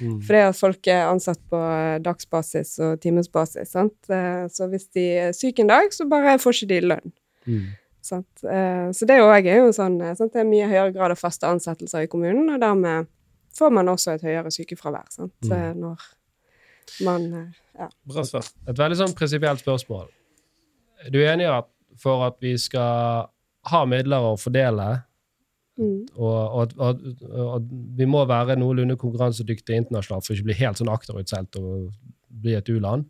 Mm. er at folk er ansatt på eh, dagsbasis og timesbasis. sant? Eh, Så hvis de er syke en dag, så bare får ikke de lønn. Mm. Sant? Eh, Så det òg er jo sånn sant? Det er mye høyere grad av faste ansettelser i kommunen, og dermed får man også et høyere sykefravær sant? Mm. Når man ja. Bra svar. Et veldig sånn prinsipielt spørsmål. Er du enig i at for at vi skal ha midler å fordele, Mm. og, og, og, og vi må være noenlunde konkurransedyktige internasjonalt for ikke å bli helt sånn akterutseilt og bli et u-land,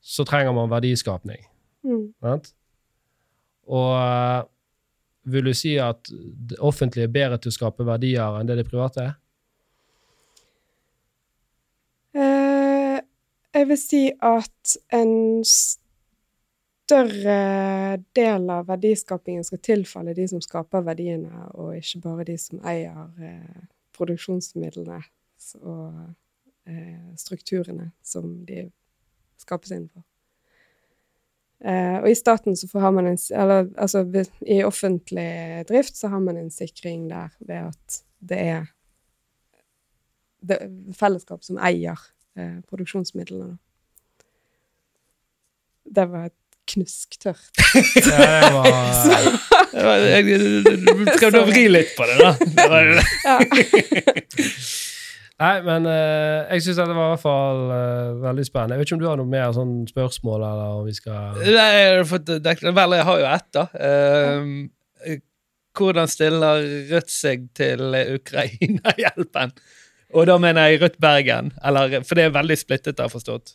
så trenger man verdiskapning. Mm. Og eh, vil du si at det offentlige er bedre til å skape verdier enn det det private er? Eh, jeg vil si at en større del av verdiskapingen skal tilfalle de som skaper verdiene, og ikke bare de som eier eh, produksjonsmidlene og eh, strukturene som de skapes innenfor. Eh, og i staten så får- man en Eller altså i offentlig drift så har man en sikring der ved at det er det fellesskap som eier eh, produksjonsmidlene. Det var et knusktørt. [LAUGHS] Ja, det var, du prøvde å vri litt på det, da. Det det. Ja. nei, men uh, jeg syns det var i hvert fall uh, veldig spennende. Jeg vet ikke om du har noe mer sånn spørsmål, eller om vi skal Nei, jeg har fått dekket Vel, jeg har jo ett, da. Ehm, hvordan stiller Rødt seg til Ukraina-hjelpen? Og da mener jeg Rødt Bergen, eller, for det er veldig splittet, har jeg forstått.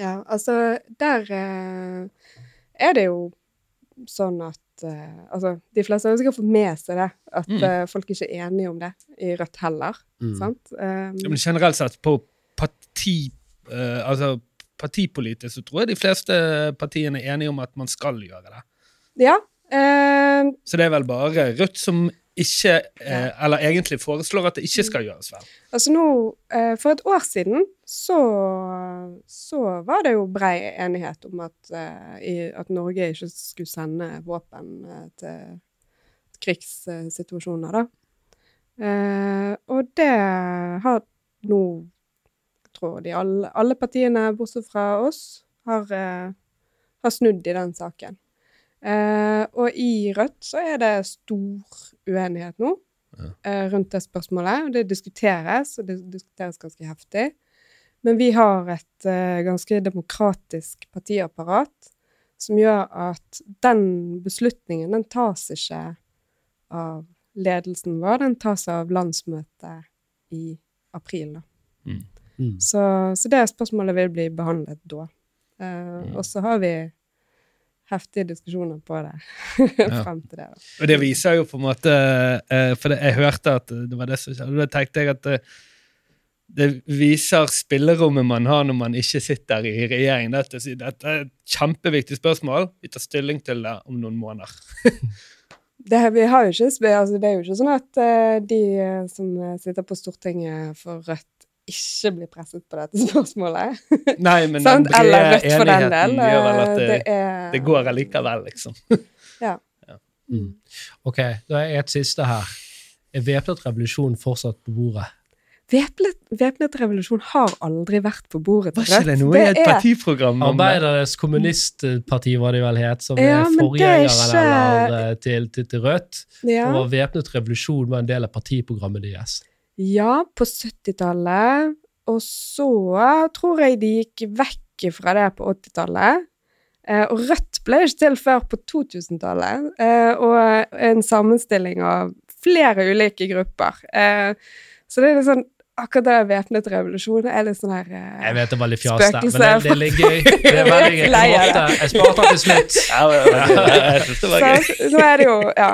ja, altså der eh, er det jo sånn at uh, Altså, de fleste har sikkert fått med seg det, at Mm. uh, folk ikke er enige om det i Rødt heller. Mm. Sant? Um, Ja, Men generelt sett på parti, Uh, altså partipolitisk så tror jeg de fleste partiene er enige om at man skal gjøre det. ja. eh, Så det er vel bare Rødt som ikke eh, Eller egentlig foreslår at det ikke skal gjøres vel. Altså nå, eh, For et år siden så, så var det jo brei enighet om at, eh, i, at Norge ikke skulle sende våpen eh, til krigssituasjoner, da. Eh, og det har nå Jeg tror de alle, alle partiene, bortsett fra oss, har, eh, har snudd i den saken. Eh, og i Rødt så er det stor uenighet nå eh, rundt det spørsmålet. Og det diskuteres, og det diskuteres ganske heftig. Men vi har et eh, ganske demokratisk partiapparat som gjør at den beslutningen, den tas ikke av ledelsen vår, den tas av landsmøtet i april, da. Mm. Så, så det spørsmålet vil bli behandlet da. Eh, Og så har vi heftige diskusjoner på det [LAUGHS] frem til det. da. Og det viser jo på en måte eh, For jeg hørte at det var det som skjedde. Da tenkte jeg at det, det viser spillerommet man har når man ikke sitter i regjering. Dette, dette er et kjempeviktig spørsmål. Vi tar stilling til det om noen måneder. [LAUGHS] Det, vi har jo ikke, altså, det er jo ikke sånn at eh, de eh, som eh, sitter på Stortinget for Rødt, ikke blir presset på dette spørsmålet. [LAUGHS] Nei, men den brede enigheten gjør vel at det, det, er, det går allikevel, liksom. [LAUGHS] Mm. Ok, da er et siste her. Er væpnet revolusjon fortsatt på bordet? Væpnet, væpnet revolusjon har aldri vært på bordet Var ikke det noe i et er- partiprogram? Arbeidernes kommunistparti var det vel het, som Ja, er er forgjengeren ikke- eh, til, til, til Rødt. Ja. Og væpnet revolusjon var en del av partiprogrammet deres. Ja, på 70-tallet. Og så tror jeg de gikk vekk fra det på 80-tallet. Eh, og Rødt ble ikke til før på 2000-tallet. Eh, og en sammenstilling av flere ulike grupper. Eh, så det er litt sånn Akkurat det der væpnet revolusjon er litt sånn her Jeg vet det var litt fjas men det, det er litt gøy. Det er veldig gøy. [LAUGHS] Jeg, sparte den til slutt. Ja, gøy. Så nå er det jo Ja.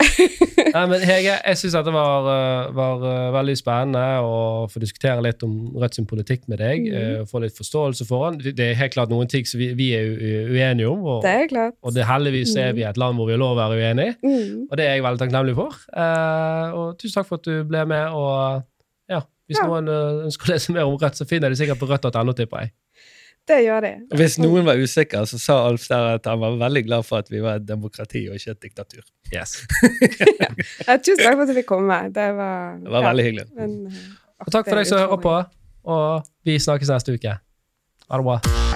[LAUGHS] Nei, men Hege, jeg syns det var, uh, var uh, veldig spennende å få diskutere litt om Rødt sin politikk med deg. Mm. Få litt forståelse for den. Det er helt klart noen ting som vi, vi er uenige om. Og, Det er klart. og det heldigvis er vi i et land hvor vi har lov å være uenige. Mm. Og det er jeg veldig takknemlig for. Uh, og tusen takk for at du ble med. Og ja, hvis Ja. noen ønsker å lese mer om Rødt, så finner de sikkert på rødt.no, tipper jeg. Det gjør de. Hvis noen var usikker, så sa Alf der at han var veldig glad for at vi var et demokrati og ikke et diktatur. Yes. [LAUGHS] Ja, tusen takk for at du fikk komme. Det var, Det var ja, veldig hyggelig. en, Og takk for deg som hører på, og vi snakkes neste uke. Ha det bra.